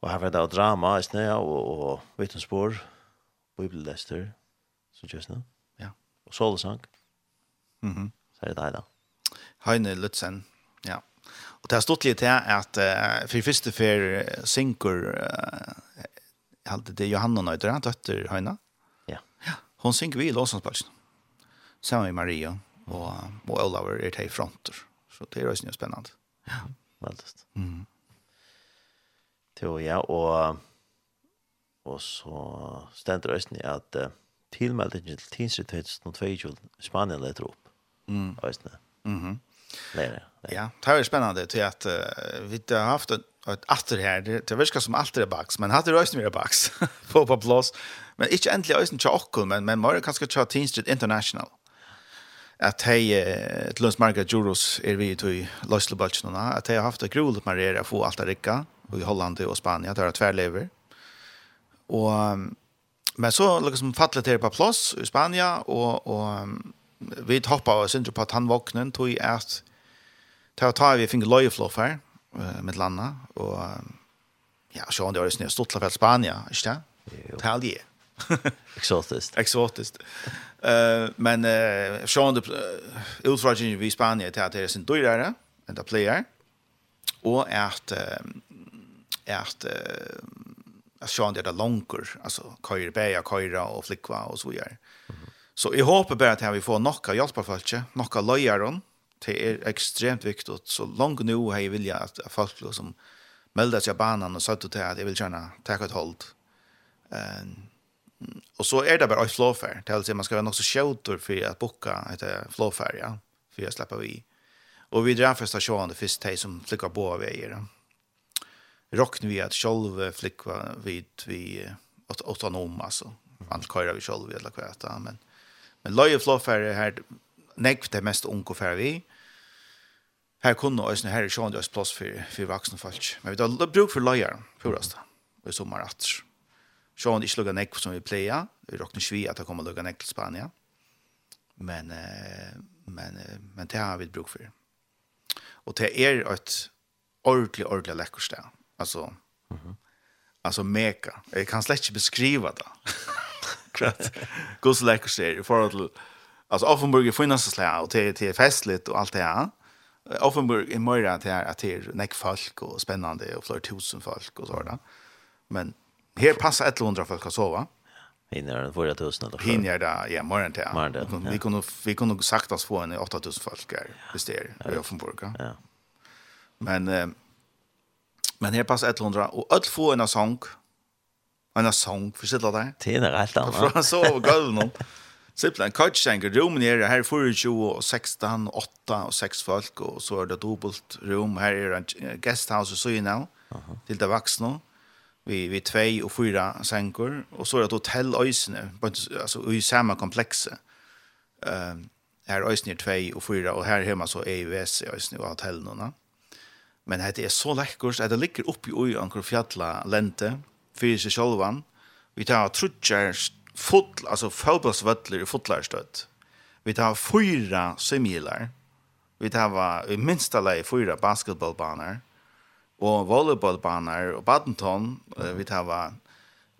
Og her var det drama, og, og, og vittnesbord, bibellester, Så just nu. Ja. Og så sang. Mhm. Mm så er det där. Heine Lutzen. Ja. Och det har stått litt til att uh, för första för synker uh, hade det Johanna Nøyder, han dötter Heina. Ja. ja. Hon synker vi i Låsånsplatsen. Sammen med Maria og, och Olaver er til fronter. Så det är ju spännande. Ja, väldigt. Mm. Jo, ja, och och så stender det att uh, tilmeldingen til Tinsitet 2022 Spanien leter opp. Mm. Østene. Mm -hmm. Det. Ja, det er spennende til at uh, vi har haft et, et atter her, det det virker som alt er baks, men hatt er øyne vi baks på, på plass. Men ikke endelig øyne til åkken, men, men må det kanskje til Tinsitet International at hei uh, til et Margaret Juros er vi i løslebølsen at hei har haft et grolet marere å få alt er rikka i Holland og Spania, det er tverlever. Og um, Men så liksom fattlet det på plass i Spania, og, og um, vi hoppar og inte på at han vaknade tog att ta ta vi fick her, uh, med landa och ja så han det är snö stort for Spania, ikke det? Italien. Exotiskt. Exotiskt. Eh men eh Sean det utfrågning i Spania till att det är sin dyrare än det player och att att att sjön det där långkor alltså köra bäja köra och flickva och så vidare. Mm. Så jag hoppas bara att vi får några hjälpa folk, några lojaron. Det är extremt viktigt så långt nu har jag vilja att folk som melda sig banan och satt och att jag vill känna ta ett håll. Ehm och så är det bara ett flowfair. Det vill säga man ska vara något så för att boka ett flowfair ja för jag släppa vi. Och vi drar för det första tej som flickar på vägen rockn vi att själva flickva vid vi åt autonom alltså. Allt köra vi själva eller kväta men men loje floffare här näkt det mest unko för vi. Här kunde oss när här sjön just plats för för vuxna folk. Men vi då bruk för lojer förrest i sommar att. Sjön i slugga näck som vi pleja. Vi rockn svi att komma lugga näck till Spanien. Men men men det har vi bruk för. Och det är ett ordentligt ordentligt läckert ställe. Alltså, mm alltså mega. Jag kan slett inte beskriva det. Klart. så läcker ser i förhåll till Alltså Offenburg är finaste slag och till till festligt och allt det här. Offenburg är mera till att det är näck folk och spännande och flera tusen folk och så där. Men här passar 100 folk att sova. Hinner den förra tusen eller? Hinner det, ja, morgon till. Morgon Vi kunde, vi kunde sagt oss få en 8000 folk här, visst det i Offenburg. Ja. Men eh, Men her passer 100, og alt få en sång, en sång, forstå det? Det er helt annet. Fra så over gulvet nå. Simpelthen, kajtsenker, rommen her, her er 24 og 16, 8 og 6 folk, og så er det dobbelt rom, her er en guesthouse og syne, uh -huh. til det vaksne, vi, vi två och fyra sänkor och så är det hotell øysene, alltså i samme komplekse. Um, her øysene er tvei og fyra, og her hjemme så er i och hotell og hotellene, Men det er så lekkert at det ligger oppi ui anker fjalla lente, fyrir seg sjolvan. Vi tar trutjar fotl, altså fotballsvøtler i fotlarstøtt. Vi tar fyra semilar. Vi tar i minsta lei fyra basketballbaner og volleyballbaner og badminton. Vi tar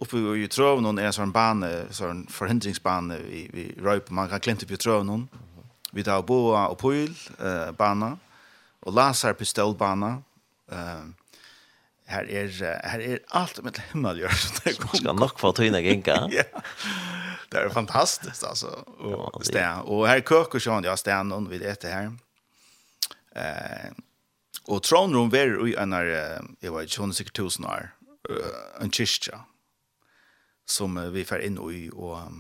oppe i trøven og er sånn bane, sånn forhindringsbane vi, i røyp. Man kan klinte på i trøven. Vi tar boa og pøyl, eh, baner og lasar pistolbana. Ehm her er her er alt med himmel gjør. Det skal nok få tøyne genka. ja. Det er fantastisk altså. Og ja, og her køkker sjón ja stand on við det her. Eh og tronrum ver i einar jeg vet ikke 1000 år en kyrkja som vi fer inn i og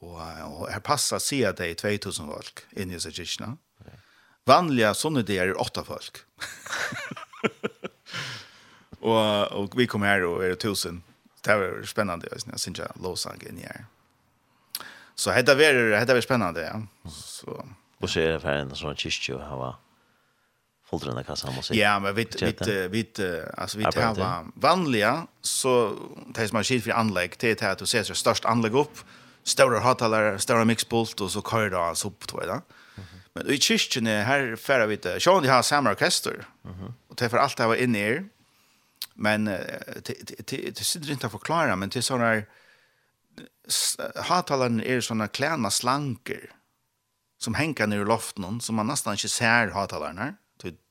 og, og her passar sig det i 2000 folk inn i seg kyrkja vanliga sånne det är åtta folk. och, och vi kom här och är det tusen. Det var spännande. alltså när inte låsang in här. Så det var, det varit spännande. Ja. Så, Och så är det för en sån kyrkjö och ha var kassa måste säga. Ja, men vi vi vi alltså vi tar vanliga så det som man skit för anlägg till är att du ser så störst anlägg upp, stora högtalare, stora mixpult och så kör det alltså upp tror jag. Men i kyrkene her færa vi det. Sjån de har samme orkester. Mhm. Och Og det er for alt det var inne i. Men det sitter ikke å forklare, men det er sånne hatalene er sånne klæna slanker som henger ned i loften, som man nesten ikke ser hatalene.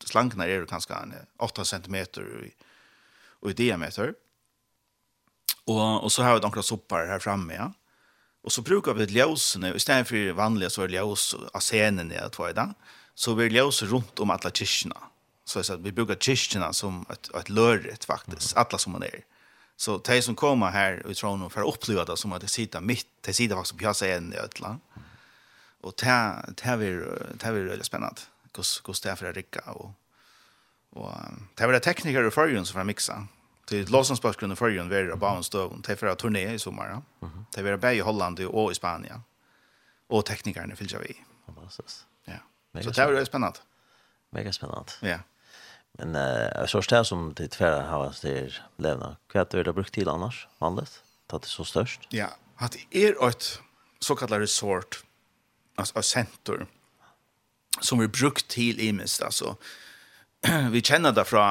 Slankene er jo kanskje 8 cm i, i diameter. Og, og så har vi noen sopper her framme, ja. Och så brukar vi ljusene, istället för vanliga så är ljus av scenen i att vara så vi ljus runt om alla kyrkorna. Så att vi brukar kyrkorna som ett, ett lörret faktiskt, alla som man är. Så de som kommer här i Tronen för att uppleva det som att de sitter mitt, de sitter faktiskt på scenen i Ötland. Och det här blir väldigt spännande, hur det är för att rycka. Och, och det här blir tekniker i förrjun som får mixa. Til Låsansbaskgrunn og Førjen var det bare en støvn. Det var turné i sommer. Det var bare i Holland och i Spania. och teknikerna fyllte vi. Fantastiskt. Ja. Så det var spännande. Mega spännande. Ja. Men uh, så står som det tvära har vært til Vad Hva er det brukt till annars, vanligt? Det så störst. Ja, Att det ett så kallat resort, alltså ett center som vi brukt till i altså. Uh, vi kjenner det fra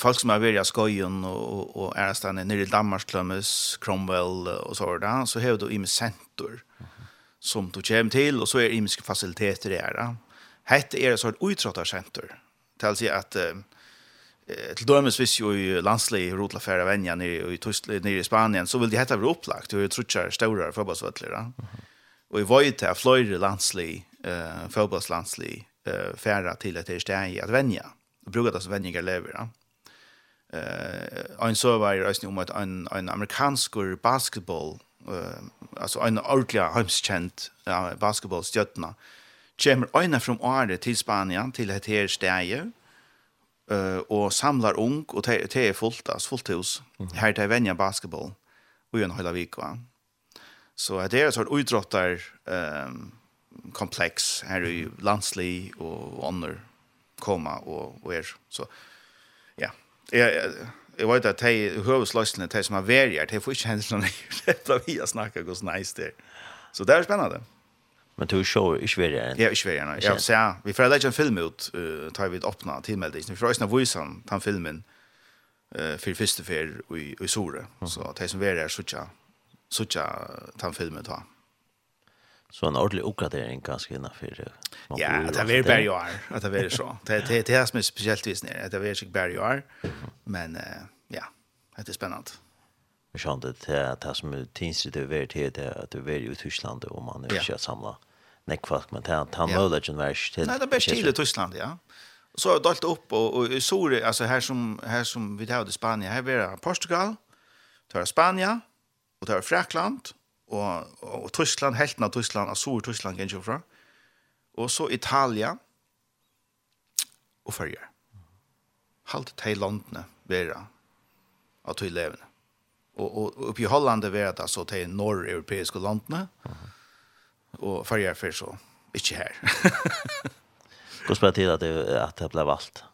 folk som har vært i Skøyen og, og, og Ærestene, nere i Danmark, Klømmes, Cromwell og så videre, så har du i med senter som du kommer til, og så er imiske fasiliteter där Hette er et sånt utråttarsenter, til å si at eh, til dømes hvis jo i landslig rotla venner nere, i, Tyskland, nere i Spanien, så vil de hette være opplagt, og jeg tror ikke er større forbundsvøtler. Mm. Og i Vøyte er fløyre landslig, eh, forbundslandslig eh färra till ett ärstäge att vänja. Och brukar det så vänjiga lever. Ja. Eh en så var det om att en en amerikansk basketball eh alltså en ordentlig hemskänt ja, basketballstjärna kommer ena från Arde till Spanien till ett ärstäge eh och samlar ung och det är fullt alltså fullt hus. Här till vänja basketball och en hela vecka. Så det är så att idrottar ehm komplex. Här i Lansley och andra komma och och är så ja. Jag jag vet att hej huvudslösningen det som har varit det får inte hända någon det vi har snackat goes nice där så det är spännande men du show i än ja i Sverige ja jag ser vi får lägga en film ut uh, tar vi ett öppna tillmelding vi får ju sen den filmen eh för första för i i Sore så det som är där så tjå så tjå ta filmen tar Så en ordentlig oppgradering kanskje innenfor Ja, det är bare jo er, at det er så. Det det det som är speciellt vis nere, at det er sig bare ju är. men ja, det är spännande. Vi skjønner det att det som er tinsig det er til det att du er i Tyskland och man er samla samlet folk. men det er han muligheten var ikke til. Det är bäst i Tyskland, ja. Så har vi dalt och och i Sore, alltså här som, här som vi tar i Spanien, här är Portugal, det Spanien och og det og, og Tyskland, helten av Tyskland, av Sur Tyskland kan jeg fra. Og så Italia og Følger. Halt til landene vera av tog levende. Og, og oppe i Holland er vera det så til nord-europeiske landene. Og Følger for så ikke her. Hvordan spør til at det, at det ble valgt?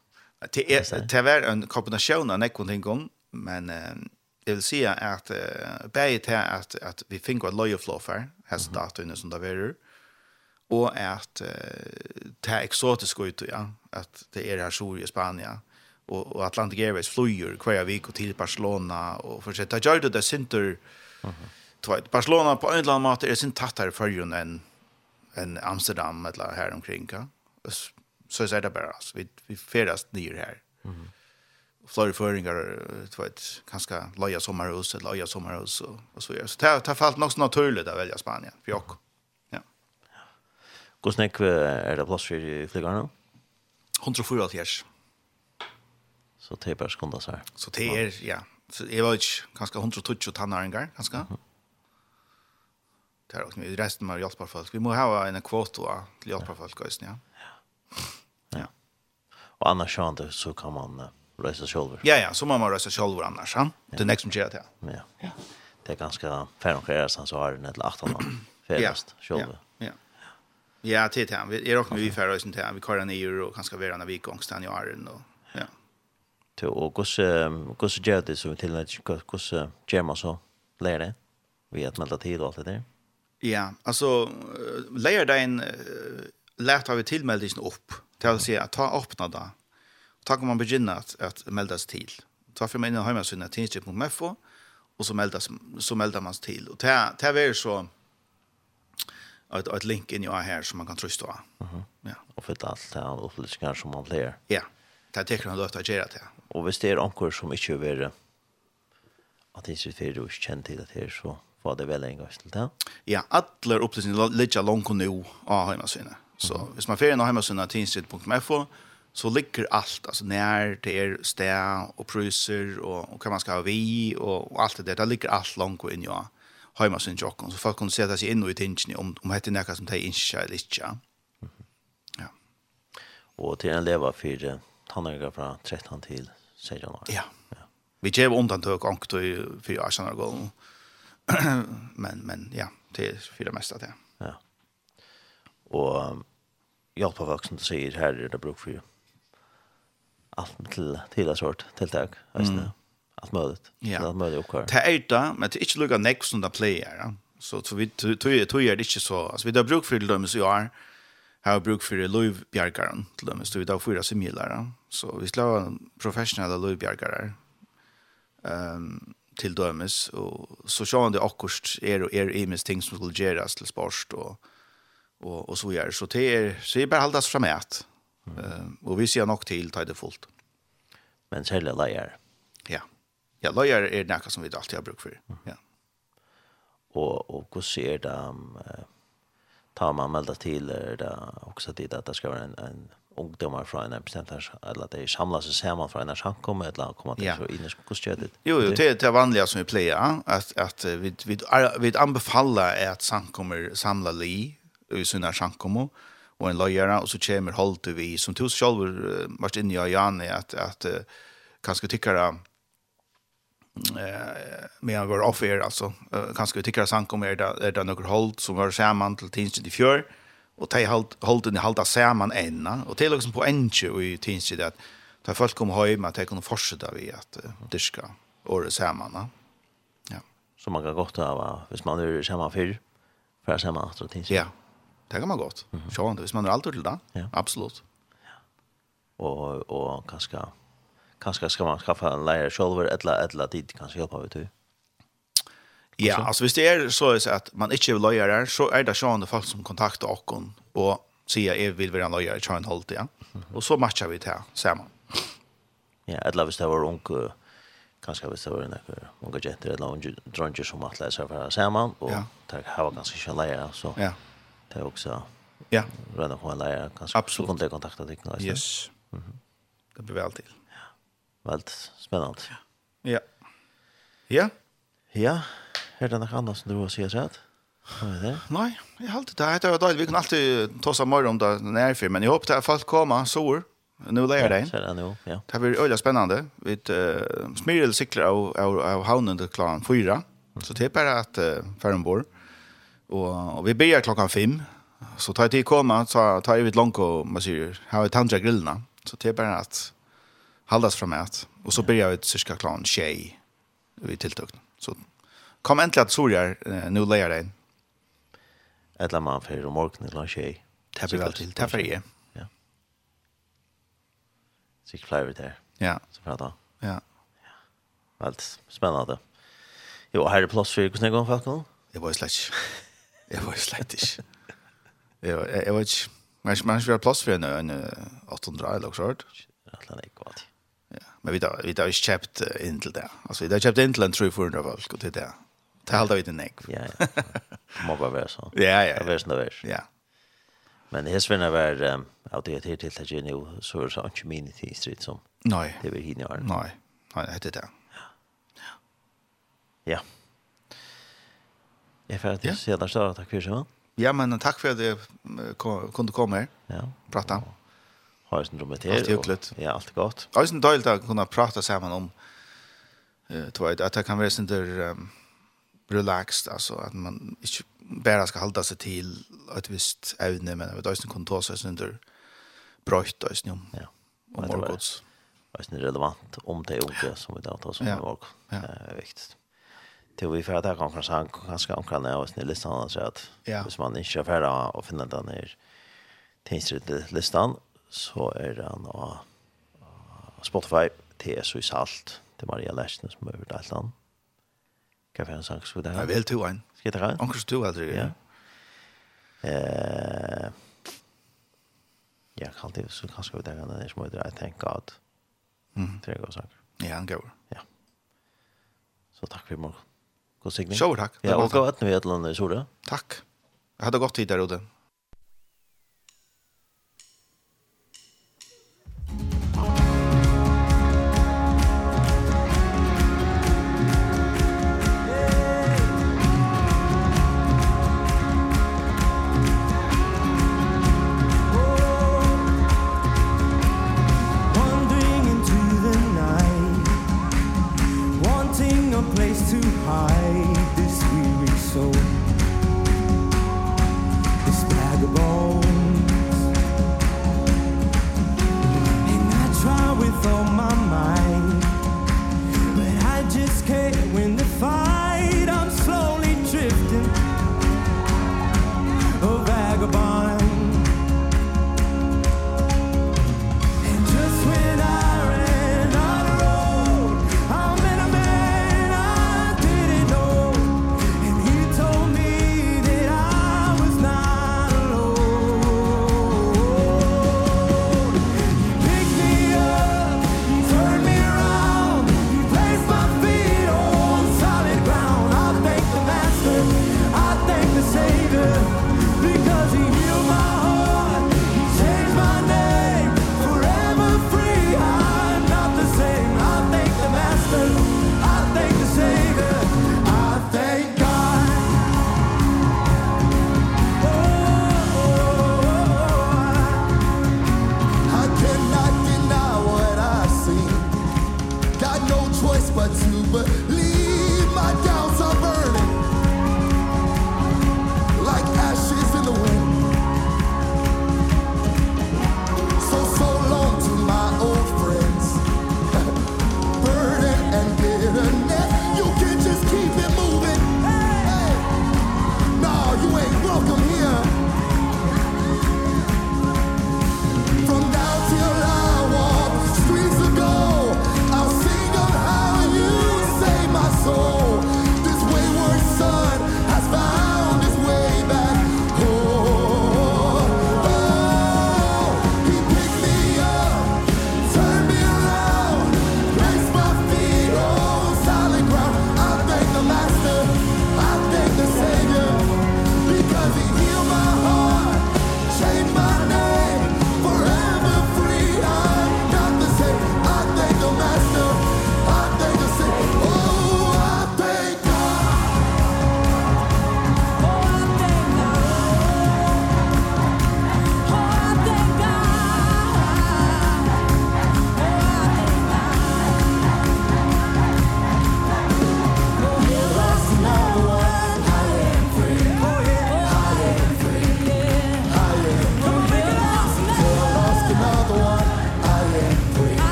Det, er, det var en kombinasjon av nekken ting om, men det vill säga att uh, bäget här att att vi fick ett lawyer flow för här så där som det är och att uh, det är exotiskt ut ja att det är här så i Spanien och, och Atlantic Airways flyger kvar vecka till Barcelona och fortsätta gör det där center mm. Barcelona på en eller annen måte är sin tattare förrjun än än Amsterdam eller her omkring ja? så så er det bara altså, vi vi färdas ner här mm -hmm flere føringer, du vet ganska loja sommerhus, eller loja sommerhus, og, og så videre. Så det har nok så naturligt å velge Spanien for jag. Ja. Hur snäck är det plats för flygarna? 104 års. Så det är bara skonda så här. Så det er, ja. Så jeg var ikke kanskje 120 tannaringar, ganska. Mm -hmm. Det er også med resten av hjälparfolk. Vi må ha en kvota til hjälparfolk, ja. Ja. ja. Och annars så kan man rösta själva. Ja, ja, så man måste rösta annars. Ja? Det er nek som sker det. Ja. ja. Det är ganska färre och sen så har det ett 18 år färdast själva. Ja. Ja, til det. Vi är også med vi färdas inte här. Vi kör en EU och ganska vara när vi gångst i åren, och ja. Till och hur hur så gör det så till att hur så gör man så lär det. Vi att melda tid och allt det där. Ja, alltså lär det en lärt har vi tilmeldingen upp. til å säga at ta öppna där ta kan man begynne at, at meldas til. Ta for meg inn i heimasynet och og så meldas så melder man seg til. Og det, det er så et, et link inn i her som man kan trycka. av. Mm ja. Och för allt det här upplysningar som man lär. Ja, det er tekkene han løfter å gjøre det. Och hvis det er anker som inte är värre att det är för ikke kjent till det här så var det väl en gång till det? Ja, alle opplysninger ligger langt nå av heimasynet. Så mm -hmm. hvis man får inn i heimasynet tinskip.mefo, så ligger allt alltså när det är stä och priser och och kan man ska ha vi och, och allt det där det ligger allt långt in ja hemma sin jocken så folk kan se det sig in och i tingen om om heter något som det inte är lite ja. Ja. Och till en leva för han är från 13 till 16 år. Ja, ja. vi ger undantag ankt för jag känner gång men men ja det är för det mesta det. Ja. Och hjälpa vuxen säger här är det bruk för allt till till en sort tilltag alltså allt möjligt ja. allt möjligt och det är det men det är inte lugga next som där player så så vi tror tror är det inte så. Alltså vi har bruk för dem så jag har bruk för Louis Bjarkaron till dem så vi har fyra similar så vi ska ha professionella Louis Bjarkarar ehm till dem och så kör det akkurst är och är imis ting som skulle göras till sport och och och så gör så det är så är bara hållas framåt Mm. og vi ser nok til ta det fullt. Men særlig leier. Ja. Ja, leier er noe som vi alltid har bruk for. Ja. Og, og hvordan ser det um, tar man melda til er det också det att det ska vara en, en ungdomar från en bestemt eller at de samlas sig samman från en samkomme eller komma till ja. så inn i skoskjøtet. Jo, jo, det er det vanliga som vi pleier, at, at vi, vi, vi anbefaller at samkommer samla li i sånne samkommer, och en løyere, og så kommer holdt vi som tos själv vært inne jag Jan at, att att kanske tycker eh men var off air alltså kanske tycker sank om är det är det några hållt som var samman till tinst i fjör och ta hållt hållt i halda samman ända och till liksom på enche och i tinst det att ta folk kom hem att de kan fortsätta vi att diska och samman ja. Så man kan gott ha hvis man är samman för för samman så tinst ja. Det kan man godt. Mm -hmm. Sjående, hvis man er alltid til det. Ja. Absolutt. Ja. Og, og kanskje, kanskje skal man skaffe en lærer selv, eller et eller tid kanskje hjelper vi til. Ja, altså hvis det er så at man ikke vil løye det, så er det sjående folk som kontakter oss og sier jeg vil være løye det, kjøren holdt det. Ja. Mm -hmm. Og så matcher vi til sammen. Ja, eller hvis det var unge, kanskje hvis det var noen unge jenter eller unge dronjer som atleser for sammen, og ja. det var ganske ikke løye, så... Ja Det är också Ja. Redan på en lärare kanske. Absolut. Kunde kontakta dig någon Yes. Mm -hmm. Det blir väl till. Ja. Väldigt spännande. Ja. Ja. Ja. Ja. Är det något annat som du har sett är Det? Nej, jag har alltid det här. Det var dåligt. Vi kan alltid ta oss av om det närför. Men jag hoppas att folk kommer sår. Nu lägger det. Ja, det ja. Det blir öliga spännande. Vi uh, smyrelcyklar av, av, av havnen till klaren fyra. Så det är bara att uh, färden bor. Mm. Og, og vi börjar klockan fem. Så tar jag tid komma, så tar jag vid långt och man säger, här har tandra grillna. Så det är bara att haldas fram ett. Och så börjar vi cirka klockan tjej vid tilltugna. Så kom äntligen att sorgar, eh, nu lägger dig. Eller man för morgonen klockan tjej. Det blir väl till, det är för er. Ja. Så jag flyger där. Ja. Så pratar Ja. Ja. Väldigt spännande. Jo, här är plats för hvordan det går, Falcon. Det var ju släck. Jeg var slett ikke. Jeg, jeg, jeg vet ikke. Men jeg har plass for en, en 800 eller noe sånt. Atlan er ikke godt. Ja, men vi har, vi har ikke kjøpt inn til det. Altså, vi har kjøpt inn til en 300 folk, og til det. Det halda vi til nek. Ja, ja. Må bare være sånn. Ja, ja. Det er sånn det Ja. Men det svinner var av det her til at Jenny så er det ikke min i street som Nei. det var hinne i Nei, nei, det er det. Ja. Ja. Jeg får til å se deg større, takk for det. Ja, men takk for at jeg kunne komme her. Ja. Prata. Har jeg sin rommet her. Alt hyggelig. Ja, alt er godt. Har jeg sin døylig å kunne prate sammen om tveit, at det kan være sånn der um, relaxed, altså at man ikke bare skal holde seg til et visst evne, men at det kunne ta seg sånn der brøyt, og sånn om, ja. om morgods. Det er relevant om det unge som vi da tar som ja. morgen. Det er viktig till vi får ta kan han kanske ankra när oss ni listan att sett. Ja. Hvis man inte är färdig och finna den här tänkte listan så är den på Spotify TS i salt till Maria Lärsnes som över där land. Kan vi sang så där. Jag vill två en. Ska det gå? Ankra to alltså. Ja. Eh Ja, kan det så kanske vi där det som smödra I thank God. Mm. Det går så. Ja, han går. Ja. Så tack för imorgon. God signing. Sjå, takk. Ja, og gå etter vi et eller annet i Sora. Takk. Jeg hadde godt tid der ute.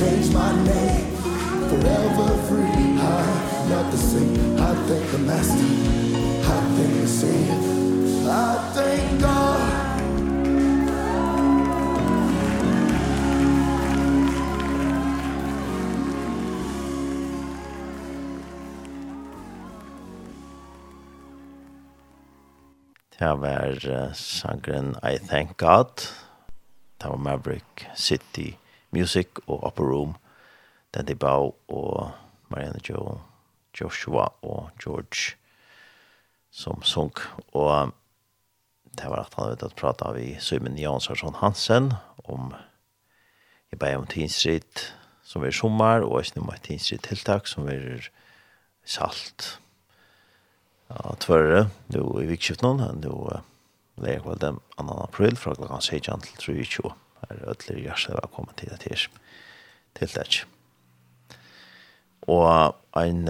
change my name. Forever free. I'm not the same. I thank the master. I thank the savior I thank God. Det var uh, sangren I Thank God. Det var Maverick City. Music og Upper Room, Dandy Bau og Marianne Jo, Joshua og George som sunk. Og det var at han vet at prata av i Simon Jansson Hansen om i bare om Tinstrid som er sommer, og ikke noe Tinstrid tiltak som er salt ja, tvørre nå i vikskiften nå, nå leger jeg vel 2. april fra klokkan 16 til 3.20 er ødelig hjørste velkommen til det her. Til det. Og en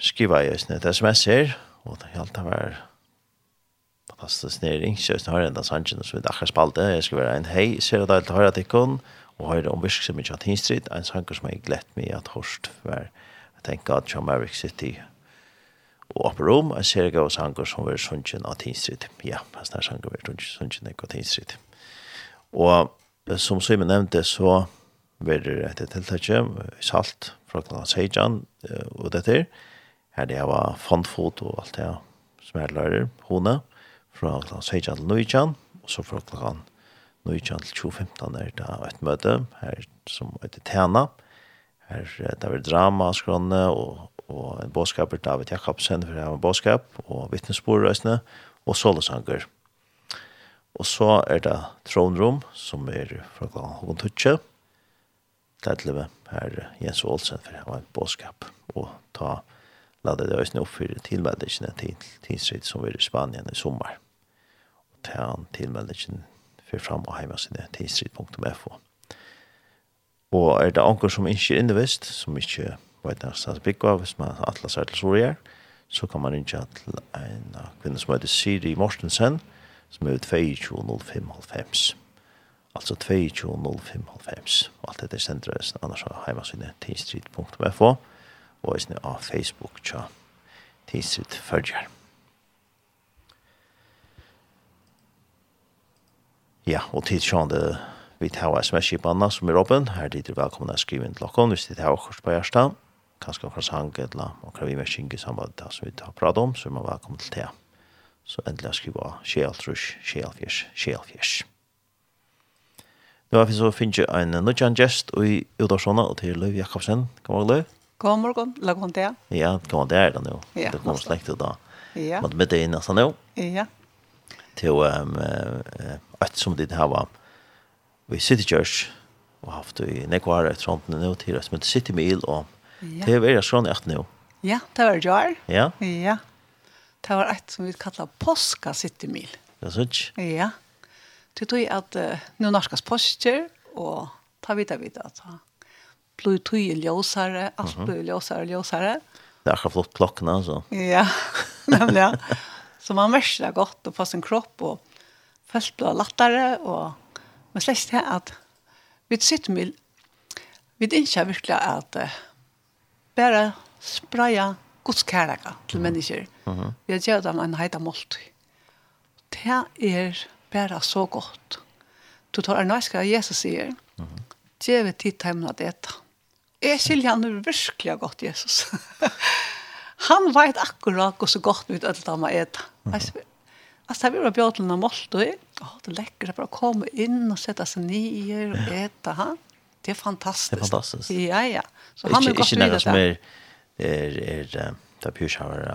skriva i oss et sms her, og det helt var fantastisk næring, så jeg har enda sannsyn som vi akkurat spalte, jeg skal være en hei, ser deg til høyre tikkun, og høyre om virksomhet mye av Tinstrid, en sanger som jeg glett meg at hørst var, jeg tenker at John Merrick City og oppe rom, jeg ser gav sanger som var sannsyn av Tinstrid, ja, jeg snart sanger var sannsyn av Tinstrid. Og som Simon nevnte, så var det et tiltakje i salt fra klokka Seijan og dette her. Her det var fondfot og alt det som er lærer, hona, fra klokka Seijan til Nuijan, og så fra klokka Nuijan til 2015 er det et møte her som heter Tena. Her det var drama, skrønne og, og en båtskaper David Jakobsen for å ha en båtskap og vittnesbordrøsene og solosanger. Og så er det tronrum, som er fra Håkon Tutsche, Tedleve, her Jens Olsen, for han var en bådskap, og ta lade det øyne opp for tilmeldingene til tidsritt som er i Spanien i sommer. Og ta han tilmeldingen for fram og hjemme sine tidsritt.fo. Og er det anker som ikke er innevist, som ikke vet når stedet av, hvis man atlas er til Sorier, så kan man ringe til en kvinne som heter Siri Morstensen, som er 22.05.05. Altså 22.05.05. Alt dette er senteret annars har heimasynet tinstrid.fo og isne av Facebook tja tinstrid følger. Ja, og tid tidsjående vi tar sms-kipanna som er åpen. Her er det velkommen å skrive inn til dere hvis det tar kurs på hjertet. Kanskje akkurat sang eller akkurat vi med kjenge sambandet som vi tar prat om, så er man velkommen til det så endelig skriva Sjeltrush, Kjelfjers, Kjelfjers. Nå har vi så finnet en nødjan gjest i Udarsona og til Løv Jakobsen. God morgen, Løv. God morgen, la kom til. Ja, kom til er det nå. Ja, det kommer slekt til da. Ja. Men med det er nesten nå. Ja. Til um, et som ditt her var i City Church og haft i Nekvar et sånt nå til det som heter City Mil og det er veldig sånn i 18 nå. Ja, det var det Ja. Ja. Det var ett som vi kallar påska sittemil. Det är sånt? Ja. Det tog att uh, nu norskas påsker och ta vita vita att blod tog ju ljusare, allt blod ju ljusare och. Det är så flott klockan alltså. Ja, nämligen. Så man märker det gott och på sin kropp och först blir lattere, och men slett det att vid sittemil vi inte verkligen at uh, bara spraya Guds kærleika til mennesker. Mm. Vi har gjort dem en heita måltid. Det er bare så godt. Du tar en nøyska av Jesus sier, mm -hmm. det er tid til at det Jeg skiljer han virkelig godt, Jesus. han vet akkurat hvor så godt vi vet at han er det. Mm -hmm. Alltså vi var bjöden av målt och oh, det läcker att bara komma in och sätta sig ner och äta. Ha? Det är fantastiskt. Det är fantastiskt. Ja, ja. Så han har gått vidare där. Det är inte något som är er, er det pyrkjøver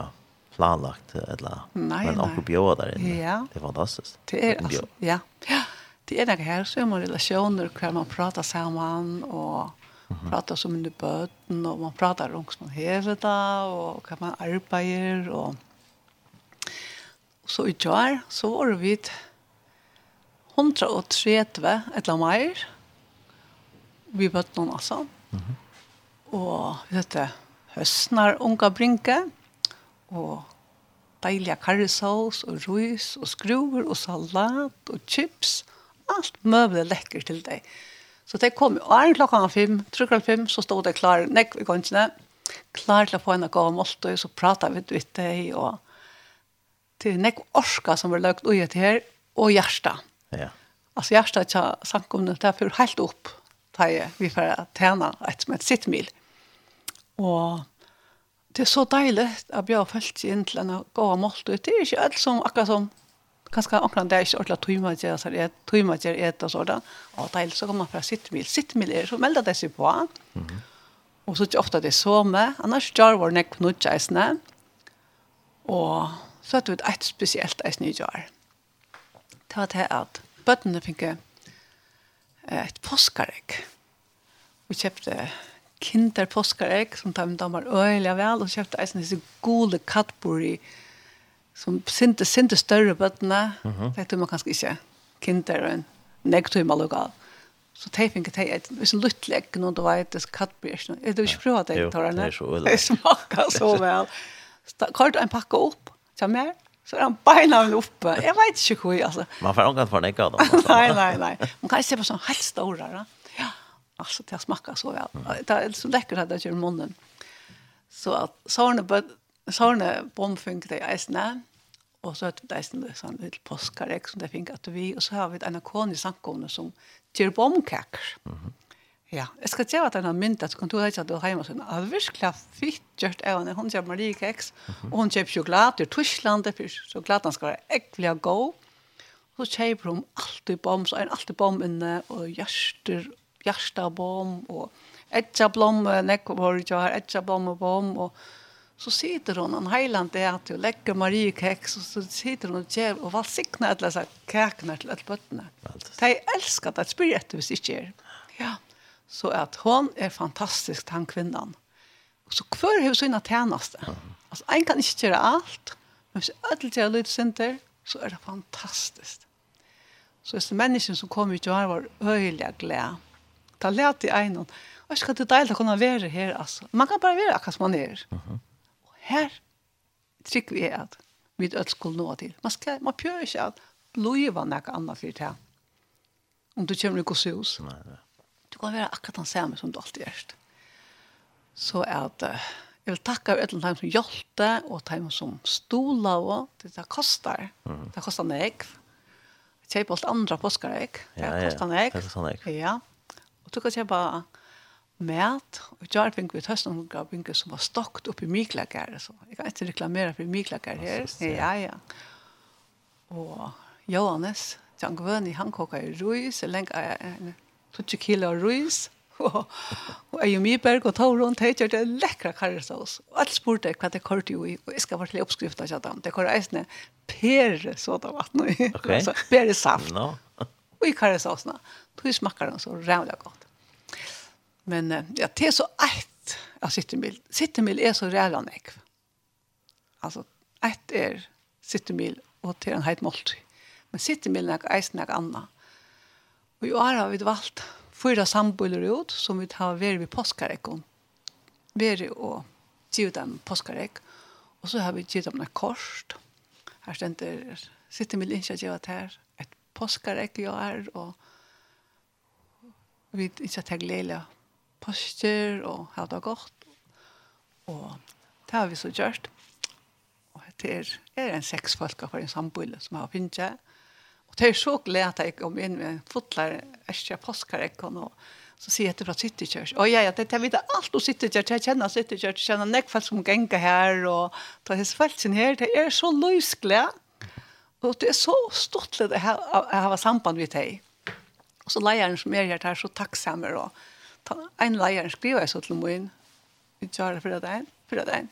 planlagt eller nei, men onkel bjør der inne. Ja. Det er fantastisk. Det er, altså, ja. ja. Det er noe her så er relasjoner hver man prater sammen og mm -hmm. prater som under bøten og man prater om hvordan man hever da og hva man arbeider og så i går så var vi 130 eller mer vi bøtten altså mm -hmm. og vet du høstnar unga brinke, og deilige karrisås og ruis, og skruer, og salat, og chips, alt møbler lekker til deg. Så det kom jo æren klokka fem, trykker fem, så stod det klar, nekk vi kan ikke klar til å få en gav målt, og så pratet vi ut deg, og til nekk orska som var lagt ui etter her, og hjärsta. Ja. Altså hjärsta tja samkomne, det er for helt opp, da vi får tjene et som et sittmil. Og det er så deilig at jeg har følt seg inn til en god av. Det er ikke alt som akkurat som kanskje akkurat det er ikke ordentlig tøyma til jeg sier tøyma til jeg og sånn. Og deilig så kommer man fra sittmil. Sittmil er så melder det seg på. Mm -hmm. Og så er det ofte det er så med. Annars gjør vår nek på noe kjeisene. Og så er det et spesielt eisen i gjør. Det var det at bøttene fikk et påskaregg. Vi kjøpte kinder påskaregg, som tar med damer øyelig vel, og kjøpte eisen disse gode kattbori, som sinte, sinte større bøttene, mm -hmm. det tror man kanskje ikke, kinder og en negativ malokal. Så de finner de et, hvis en lutt legg, noen du vet, det er kattbori, er du ikke prøvd det, tar den? Jo, det er så smaker så vel. Kort en pakke opp, til mer, så er han beina min oppe. Jeg vet ikke hvor, altså. Man får omgang for nekka av dem. Nei, nei, nei. Man kan ikke se på sånn helt store, da alltså det smakar så väl. Det är så läckert att det gör munnen. Så att såna såna bombfunk det är snä. Och så att det är sån sån lite påskarek som det fink att vi och så har vi en i sankomne som gör bombkakor. Mhm. Ja, jag ska säga att den har myntat kontoret att du hemma sen allvarskla fitt gjort även hon gör Marie kex och hon köper choklad i Tyskland det är chokladen ska vara äckliga god. Så köper hon alltid bom, så en alltid bomb inne och hjärter Gjerstablom og Etjablom, nekk var har her, Etjablom og Bom, og så sitter hon en heiland det at hun legger Marie keks, og så sitter hon og gjør, og valsikner alle disse kekene til alle bøttene. De elsker det, spyr etter hvis ikke gjør. Ja, så at hon er fantastisk, den kvinnan. Så hver har sina tjeneste. Altså, en kan ikke gjøre alt, men hvis alle gjør center så er det fantastisk. Så disse menneskene som kommer ut og har var øyelig glede Ta lät i en och jag ska inte dela kunna vara här alltså. Man kan bara vara akkurat som man är. Mhm. Mm och här tryck vi att vi öll skulle nå til. Man skal, man pjör inte att lojva något annat för det Om du kommer i kosus. Nej. Du kan være akkurat den samme som du alltid är. Så at uh, jeg vil tacka av dem som hjelte og dem som stola og det där kostar. Mm. Det kostar nek. Jag alt andre andra påskar ek. Det kostar nek. Det kostar nek. Ja. Og du kan jeg var med, og jeg fikk vi tøst noen gav vinket som var stokt opp i Miklagær. Så jeg kan ikke reklamere for Miklagær her. Ja, ja. Og Johannes, Jan Gvøni, han koka i ruis, jeg lenka en 20 kilo ruis, og jeg og Miberg og Tauron, de gjør det lekkere karret. Og alt spurte hva det kort jo i, og jeg skal være til oppskrifta av dem. Det kort eisne pere såda vatten, okay. pere saft. No. Og i karret til oss, smakker den så rævlig godt. Men ja, det är så ett av sittemil. Sittemil är så rädda nekv. Alltså, ett är sittemil och det är en helt måltid. Men sittemil är eisen är annan. Och i år har vi valgt fyra sambuller ut som vi har varit vid påskarekon. Varit och givet dem påskarek. Och så har vi givet dem en korst. Här ständer sittemil initiativet här. Ett påskarek i år och vi inte att jag poster og ha det godt. Og det har vi så gjort. Og det er, er en seks folk for en samboile som har finnet. Og det er så glede at jeg kom inn med en fotler, æsja påskarekken og så sier jeg til fra City Church. Og ja, ja, det er vidt alt om City Church. Jeg kjenner City Church, jeg kjenner nekk folk som ganger her, og det er folk sin her. Det er så løsglede. Og det er så stortlig å ha samband med deg. Og så leieren som er her, det er så takksamer og en leier skriver jeg så til min, vi kjører for det en, for det en,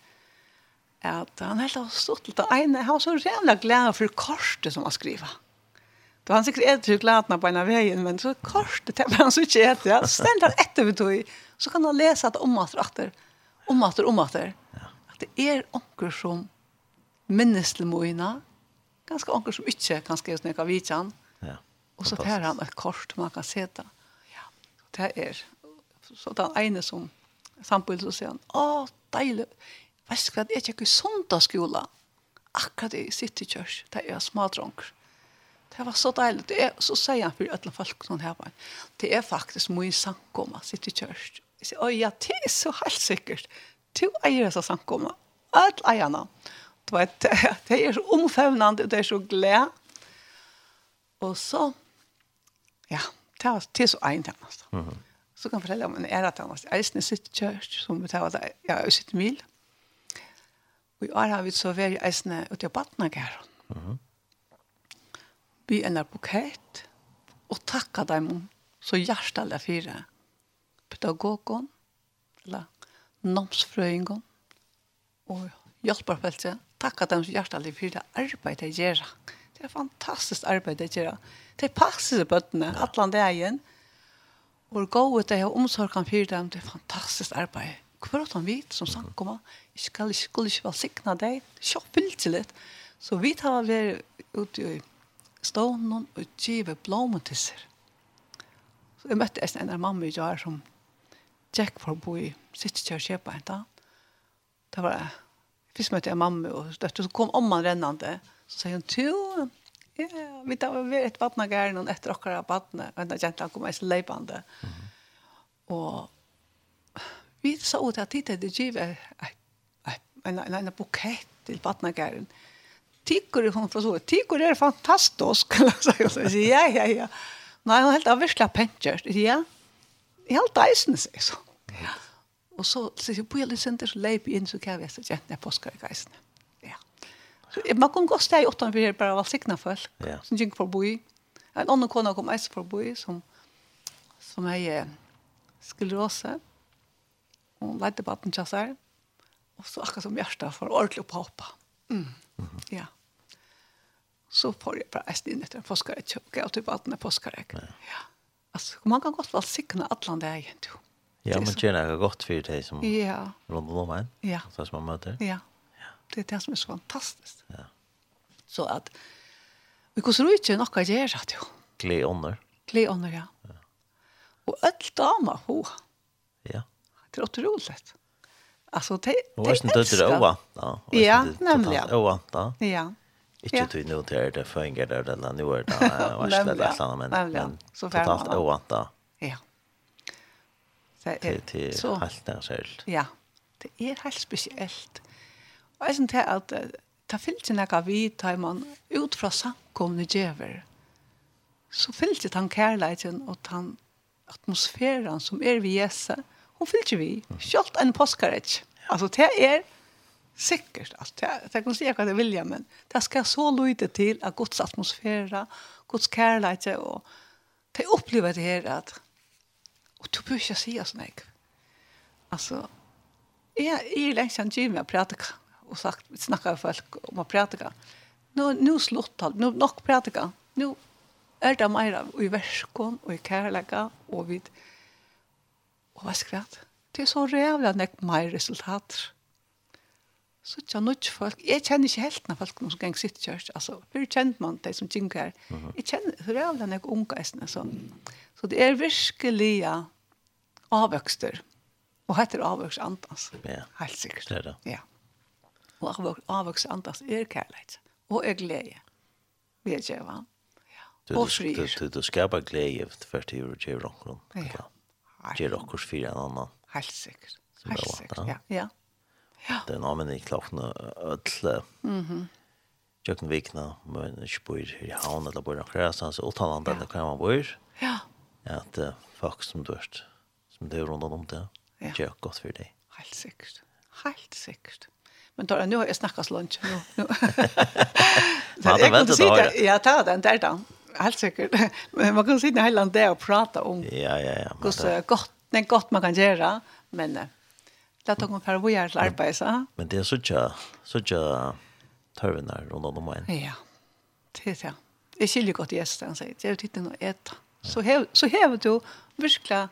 at han helt har stått til det ene, han var så jævla glad for kortet som han skriver. Då han sikkert etter gladna lätna på av veien, men så korset det han så ikke etter. Ja. Ständ han etter vi tog, så kan han läsa att omater, åter, omater, omater. at det er onker som minnes til moina, ganske onker som ikke kan skriva av vidtjan. Ja. Og så tar han et kort man kan se det. Ja, det er så den ene som samtidig så sier han, å, deilig, vet du hva, jeg er ikke tjekker sundagsskola, akkurat i City Church, det er smadronker. Det var så deilig. Det er, så sier han for alle folk som her var. Det er faktisk mye samkomma, City Church. Jeg sier, ja, det er så helt sikkert. Du eier så samkomma. Alle eierne. Det, vet, det er så omfevnende, det er så glede. Og så, ja, det er, det er så en ting. Mm -hmm så kan jeg fortelle om en ære at han var eisen i sitt kjørst, som vi tar ja, i sitt mil. Og i år har vi så vært eisen ute i Batnagæren. Mm -hmm. Vi er en bukett, og takka dem så hjertelig fire. Pedagogen, eller nomsfrøyngen, og hjelperfeltet, takka dem så hjertelig fire arbeidet gjør. Det er fantastisk arbeid det gjør. Det passer bøttene, ja. alle dagen. Ja hvor gode det er omsorgen for dem, det er fantastisk arbeid. Hvor er det vidt som sang kommer? Jeg skal, ikke, skulle ikke være sikna deg. Så fyllt til litt. Så vi tar vært ute i stånden og giver blommer til seg. Så jeg møtte en av mamma i dag som Jack for å bo i sitt kjør kjøpe en dag. Det var Først møtte jeg mamma og døtte, så kom omman rennende. Så sier hun, Ja, vi tar vi ett vattna gärna efter åkara kvar vattna. Men det gentan kommer så lejbande. Och vi sa ut att titta det giva en en en bukett till vattna gärna. Tycker hon från så tycker det är fantastiskt kan jag säger så ja ja ja. Nej, hon helt avsla pencher. Ja. Helt isen så. Ja. Och så så på lite center läp in så kan vi så gentan på skräckisen. Mm. Så man kan gå steg utanför här bara var signa folk. Ja. Som gick förbi. En annan kona kom ens förbi som som är sklerose. Hon lette på den chassar. Och så akkurat som hjärta för ordentligt på hoppa. Mm. mm. Ja. Så får jag bara äst in efter en forskare. Jag typ att den är forskare. Ja. ja. Alltså, man kan gott vara signa allan det egentligen. Ja, man det gott för det som ja. runt om en. Ja. Så som man möter. Ja. Det är det som är så fantastiskt. Ja. Så att vi går så ut något att göra det. Glädje under. Glädje under, ja. ja. Och allt damer, ho. Ja. Det är otroligt. Alltså, det är älskar. Och det är det Ja, ja nämligen. Åa, ja. Ja. Ikke til nå til det føringer der, eller nå er det varslet eller et eller annet, men så totalt åant da. Ja. Til helt nærmest. Ja, det er helt spesielt. Ja eisen til at ta fyllt sin ekka vi tar man ut fra samkomne djever så fyllt sin han kærleiten og han atmosfæren som er vi jesse hun fyllt sin vi kjølt en påskarets altså det er sikkert alt det det kan si hva det vilja men det skal så lyde til at Guds atmosfæra Guds kærleite og det opplever det her at og du bør ikke si oss Alltså, jag jeg er lengst an gymme å prate och sagt snacka snackar folk om att prata. Nu nu sluttar nu nog prata. Nu är det mer i värskon och i kärleka och vid och vad ska Det är så jävla näck mer resultat. Så jag nutch folk. Jag känner inte helt när folk som gäng sitt church alltså hur känner man det som jinkar. Jag känner hur jävla näck unga är så. Så det är verkliga avväxter. Och heter avväxt antas. Ja. Helt säkert. Det är det. Ja og avvokse andas er kærlighet og er glede. Vi er kjøve. Ja. Og frier. Du, du, du glede for til å gjøre noen. Ja. Gjøre noen for en annan. Helt sikkert. Helt sikkert, ja. ja. ja. Det er en annen i klokken ødle. Mhm. Jøkken vikna, men ikke bor i havn eller bor i Kresen, så åttan andre enn hva man bor. Ja. Ja, at uh, folk som dørst, som det er rundt om det, ja. gjør godt for deg. Helt sikkert. Helt sikkert. Men då nu har jag snackat så långt. Nu. Man hade väntat det. Ja, ta den där då. Helt säkert. Men man kan sitta hela dagen och prata om. Ja, ja, ja. Hur så gott, det är gott man kan göra, men det tog man för vad jag arbetar så. Men det är så tjå, så tjå där runt om en. Ja. Det är så. Det skiljer gott gäst gästen säger. Det är tittar nog äta. Så hev, så hev du verkligen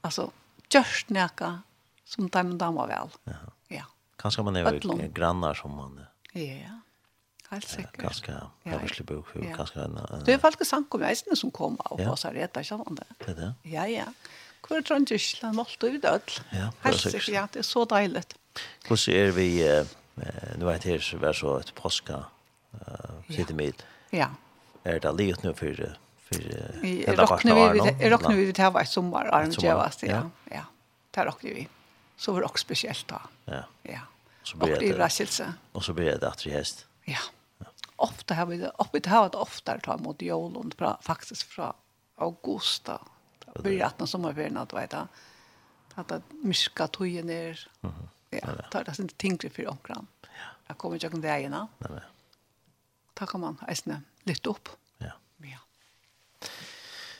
alltså just näka som de damer väl. Ja. Kanskje man är grannar som man... Ja, ja. Helt säkert. Kanske jag vill bo Ja. Kanskje, en Det er faktiskt sank om eisene som kom av oss här rätta ikke sant det. Det er det. Ja ja. Hvor er inte målt något ut öll. Ja, helt sikkert. Ja, det er så deilig. Hvordan er vi nu det her så vær så ett påska eh sitter med. Ja. Er det livet nu för för hela parten av Arnon? Jag räknar vi det här var sommar Arnon Javas ja. Ja. det räknar vi så var det också speciellt då. Ja. Ja. Så blir det överraskelse. Och så blir det att det häst. Ja. Ofta har vi det, vi har det ofta ta mot jul och pra, faktiskt från augusti. Det blir att någon sommarferien att vet att att myska tojen ner. Mhm. Ja, tar det inte tänkte för omkring. Ja. Jag kommer jag kan det igen. Nej. Ta kan man, Äsna lite upp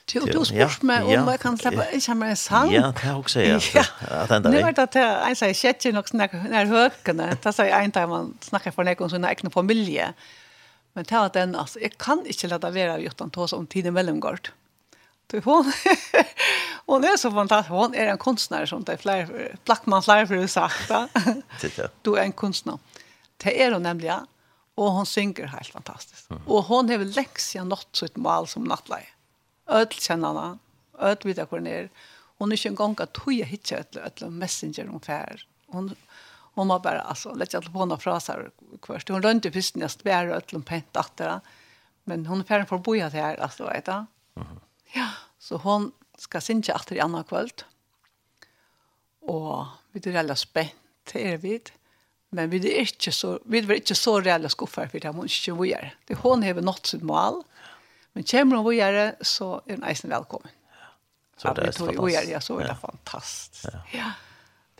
til, og du spørs meg om jeg kan slippe, en kjemme en sang. Ja, det har også jeg. Ja, nu er det at jeg sier, jeg kjetter nok nær høkene, da sier jeg en dag man snakker for noen sånne egne familie, men det at den, altså, jeg kan ikke lade være av Jotan Tås om tiden mellomgård. Du, hon, hon är så fantastisk. Hon är en konstnär som det är fler, Blackman fler för det sagt. Du är en konstnär. Det är hon nämligen. Och hon synger helt fantastiskt. Mm. Och hon har väl läxia nått sitt mal som nattleje öll kjennene, öll vita hvor hun er. Hun er ikke engang at tog jeg ikke ødel, ødel messenger hun fær. Hun, hun var bare, altså, lett jeg telefonen fra seg kvørst. Hun rønte først nest hver ødel pent atter, men hun fær for å bo her, altså, vet du. Mm -hmm. Ja, så hun skal synge atter i annan kvöld. Og vi er veldig spent, det er vi. Men vi er ikke så, vi er ikke så reelle skuffar for det, hun ikke vi er. Det hon har nått sitt mål, Men kommer hon vidare så er hun eisen välkommen. Så det är fantastiskt. Ja, så är det fantastiskt. Ja. ja.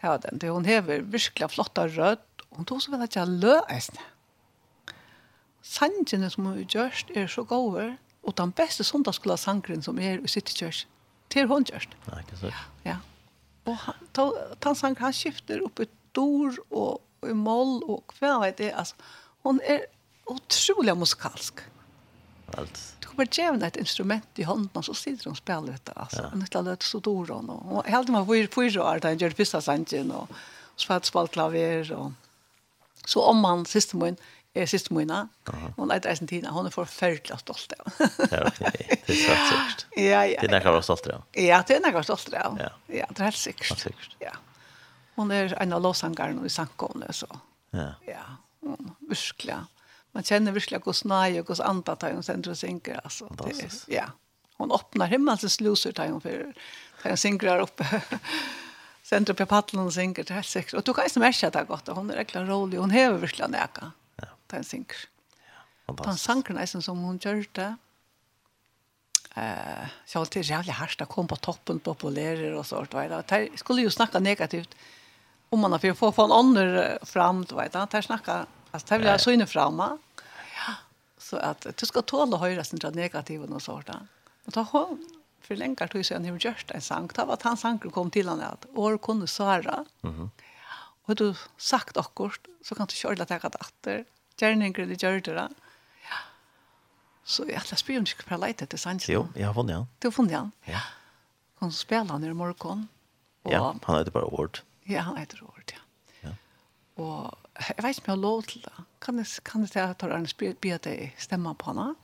Det var den. Det hon hever virkelig flotta rød. Hon tog så vel at jeg lø eisen. Sangene som hun gjørst er så gode. Og den beste sundagsskola sangren som er i City Church. Til hun gjørst. Nei, ikke sant. Ja. Og han, den sang, han skifter opp i dor og, og i mål og hva vet jeg. Altså, hon er utrolig musikalsk. Ja Alt. Du kan bare gjøre et instrument i hånden, og så sitter hun og spiller dette. Altså. Ja. Hun er låtit så dår og, Och helt man får fyra år da hon gjør første sangen och spalt spalt klaver. Og... Så om man sista mån är sista mån. Hon är inte tina. Hon är förfärligt stolt av. ja, det är säkert. Ja, ja, ja. Det er är näkare stolt av. Ja, det är näkare stolt av. Ja. ja, det er helt sikkert. Helt sikkert. Ja. Hon er en av låsangarna i samkomne så. Ja. Ja, hon, verkligen man känner verkligen hur snaj och hur tar hon sen tror synker alltså. Det, ja. Hon öppnar himmelsens sluser där hon för där hon synkrar upp. sen tror jag paddeln hon synker till helt säkert. Och du kan inte märka det gott. Hon är verkligen rolig. Hon häver verkligen näka. Ja. Tar hon synker. Ja. Den sanken är som hon gör det. Eh, så alltid jävla harsta kom på toppen på populärer och sånt va. Det skulle ju snacka negativt om man har för få få en annan fram du vet han snacka alltså det vill jag så inne framåt Så att du ska tåla höra sin negativa och sånt. Och ta hon för länge tog sen hur gjort en sang. Det var att hans ankel kom till henne att år kunde svara. Mm Och du sagt akkurat så kan du köra att ta det åter. Gärningar det gör det. Ja. Så jag ska spela om du ska prata lite det sant. Jo, jag har vunnit. han. Du har funnit Ja. ja. Hon spelar när morgon. Ja, han heter bara Ord. Ja, han heter Ord, ja. Ja. Och jeg vet ikke om jeg har lov til det. Kan jeg, kan jeg ta at Arne, Arnes be at jeg stemmer på henne?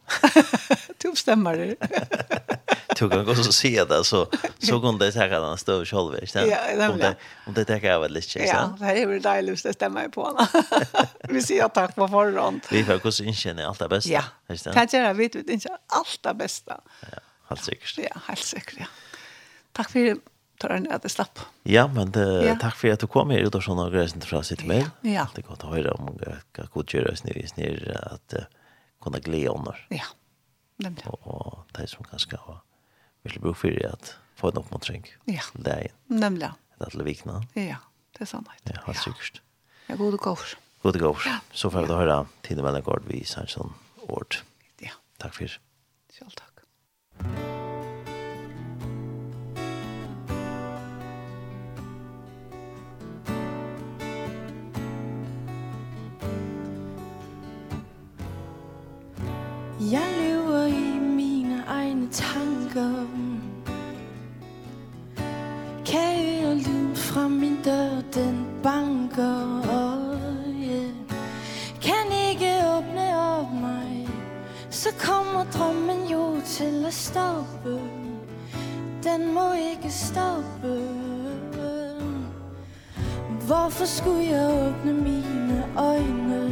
du stemmer det. du kan også si det, så, så kan du tenke at han står selv, ikke sant? Ja, nemlig. Om det tenker jeg vel ikke, ikke sant? Ja, det er jo deilig hvis jeg stemmer på henne. vi sier takk på forhånd. Vi får også innkjenne alt det beste, ja. ikke sant? Ja, det er vi vet innkjenne alt det beste. Ja, helt sikkert. Ja, helt sikkert, ja. Takk for tar en at det slapp. Ja, men det, ja. takk for at du kom her ut og sånn og grøysen fra sitt mail. Ja. Det er godt å høre om hva god gjør oss nere i snir at uh, kunne glede ånder. Ja, nemlig. Og, og det som kanskje har virkelig bruk for det at få en oppmuntring. Ja, det Leien. nemlig. Det er til vikene. Ja, det er sannhet. Ja, helt sikkert. Ja, god og god. God og gård. Ja. Så får vi da høre Tine Mellengård vi Sannsson Ord. Ja. Takk for. Selv takk. Takk. drømmen jo til at stoppe Den må ikke stoppe Hvorfor skulle jeg åbne mine øjne?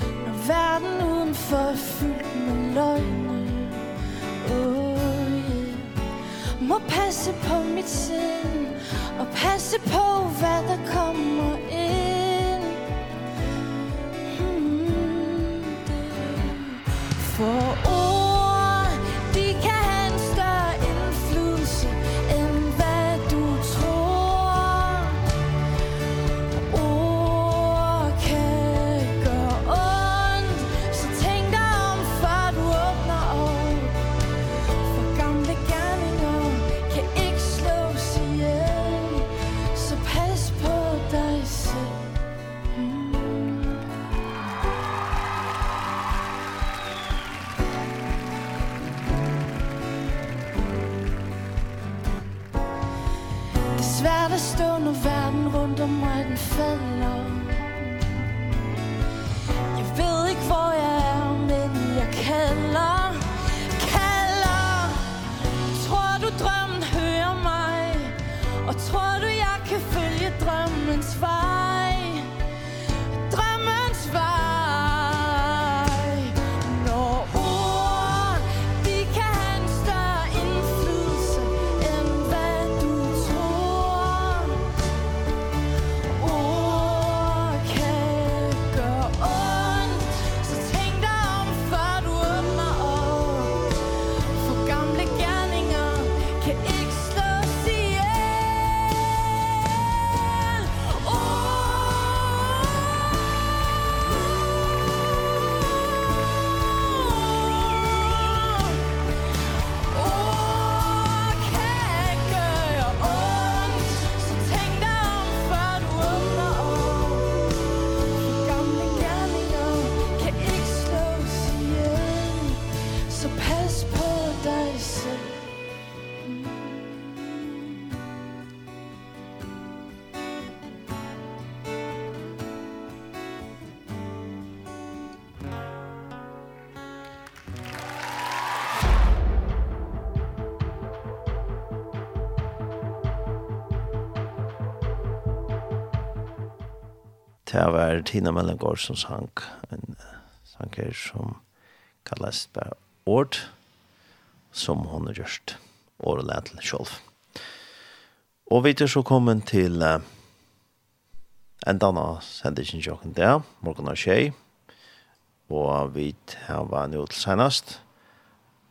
Når verden udenfor er fyldt med løgne. Oh, yeah. Må passe på mit sind Og passe på hvad der kommer ind. 分。Det var Tina Mellengård som sang en sanger som kallas bare Ord, som hon har gjort Ord og lært til sjolv. Og vi er så kommet til uh, en dana sendingen jokken der, morgen og tjei, og vi har vært nå til senest,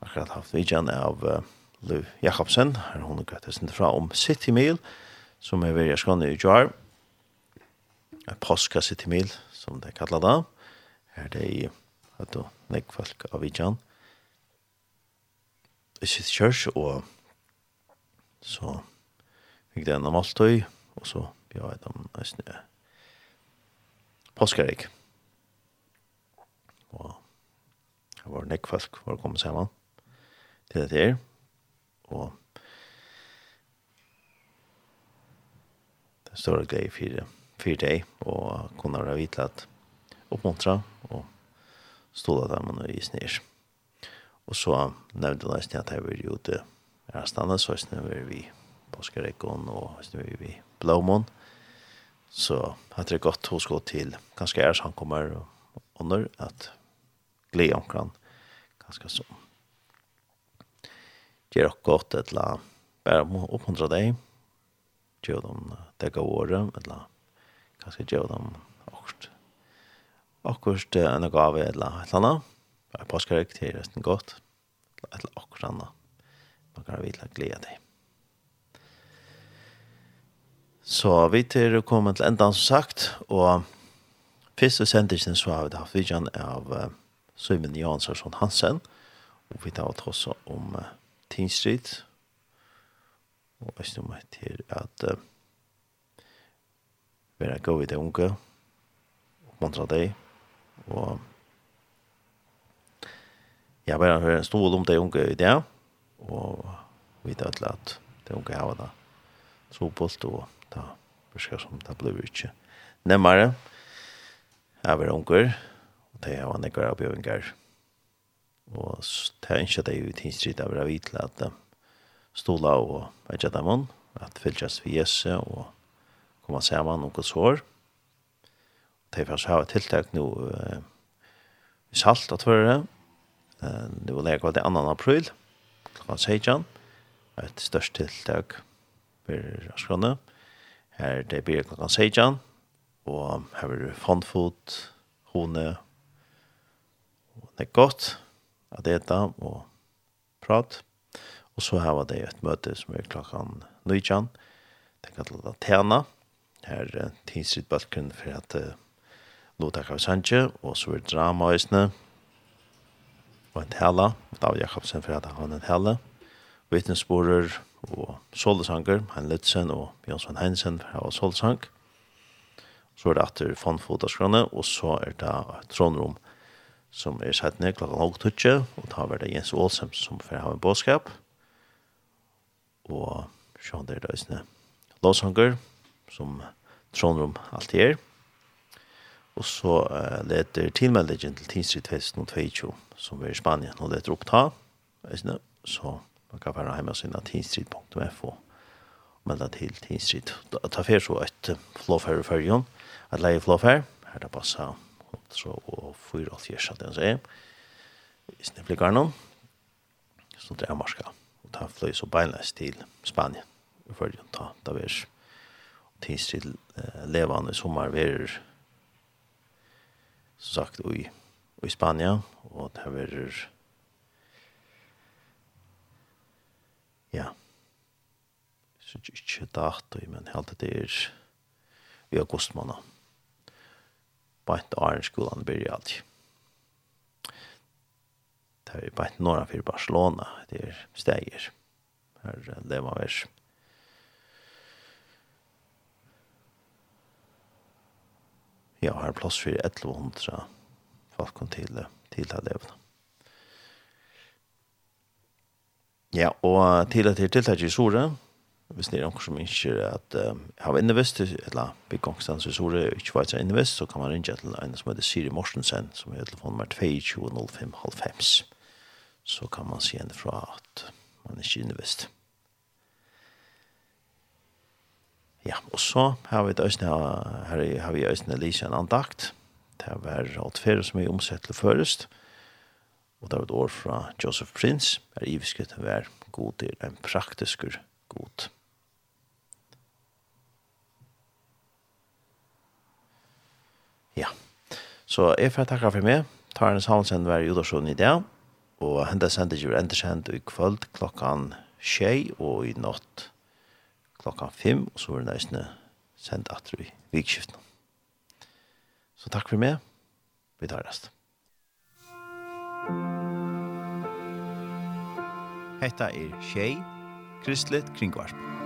akkurat haft vidjan av uh, Lou Jakobsen, her hun gått gøttesen fra om City Meal som er veldig skående i Jar, en postkasse til mil, som det kallar det. Her det i, at du, nek folk av Vidjan. I sitt kjørs, og så fikk det en av Maltøy, og så bjør jeg dem nesten jeg. Påskarik. Og det var nek folk for å komme sammen til det her. Og det står en greie fire för dig och kunna ha vitlat uppmuntra och ståla där man i snärs. Och så nämnde jag nästan att jag vill ju det är stanna så snäver vi på skräckon och snäver vi blåmon. Så hade det gått hos gå till ganska är han kommer och under att glädje omkring ganska så. Det är gott att la bara uppmuntra dig. Gör dem det går året eller kanskje gjør dem akkurat. Akkurat en gave eller et eller annet. Bare påsker til resten godt. Et eller akkurat annet. Man kan vite glede deg. Så vi til å komme til enda som sagt, og første sendingen så har vi hatt vidjan av uh, Søymen Jansson Hansen, og vi tar også om uh, Teen Street, og jeg snummer til at uh, være gå i det unge, oppmuntre deg, og jeg bare hører en stol om det unge i det, og vite alle at det unge har det så bult, og da beskriver som det ble ikke nemmere. Jeg var unger, og det var nekker av bjøvinger. Og det er ikke det i tidsstrid, av å vite at stola og vet ikke dem, at fylgjast vi jesse og komme sammen og gos hår. Det er først et tiltak nå uh, i salt at være. Uh, det var lege det 2. april, klokken 16. Et størst tiltak for Askrone. Her det blir klokken 16. Og her blir fondfot, hone, og det er godt at det eta og prat. Og så her var det et møte som er klokken 19. Det kan til å tjene her uh, tidsritt bølken for at uh, Lota Kavsanje, og så er drama øsne, og en tala, David Jakobsen for at han en tala, vittnesborer og solsanger, han Lutzen og Jonsson Heinsen for at han solsang, så er det atter fondfotaskrone, og så er det et trånrom som er sett ned klokken halv tutje, og da var det Jens Ålsem som får ha en båtskap, og så er det løsne Låsanger, som Trondrum alltid er. Og så uh, leter tilmeldingen til Tinsri 2022 som er i Spanien. Og leter oppta, så man kan være hjemme sin tinsri.fo og melde til tinsri. Ta fer så et flåfer i følgen, et leie flåfer, her det passer så og fyra og fjersa den seg. I snipplikker noen, så det er marska. Og ta fløy så beinleis til Spanien. Følgen ta, ta vers tids til uh, levande sommar ver som sagt i, i Spania og det er ja så ikke dato men helt det er i august måned bænt Arne skolan byrja alltid. Det er bænt norra for Barcelona, det er steger. Her lever vers. ja, har plass for 1100 folk til, til det levende. Ja, og til at til tiltak i Sore, hvis det er noen som ikke at um, har innevist, eller byggongstans i Sore, ikke vet seg innevist, så kan man ringe til en som heter Siri Morsensen, som er telefonnummer 22 05 Så kan man si henne fra at man ikke er innevist. Ja, og så har vi østene, her har vi østene Lise en andakt. Det var alt fire som er omsett til først. Og det var et år fra Joseph Prince, er ivisket til å være god til en praktisk god. Ja, så jeg får takke for meg. Tar en var hver Udarsson i dag, og hendet sendte ikke endersendt i kvöld klokkan tjei og i natt klokkan 5, og så er det nøysene sendt at i vikskiften. Så takk for meg. Vi tar resten. Hetta er Tjei, Kristelig Kringvarp.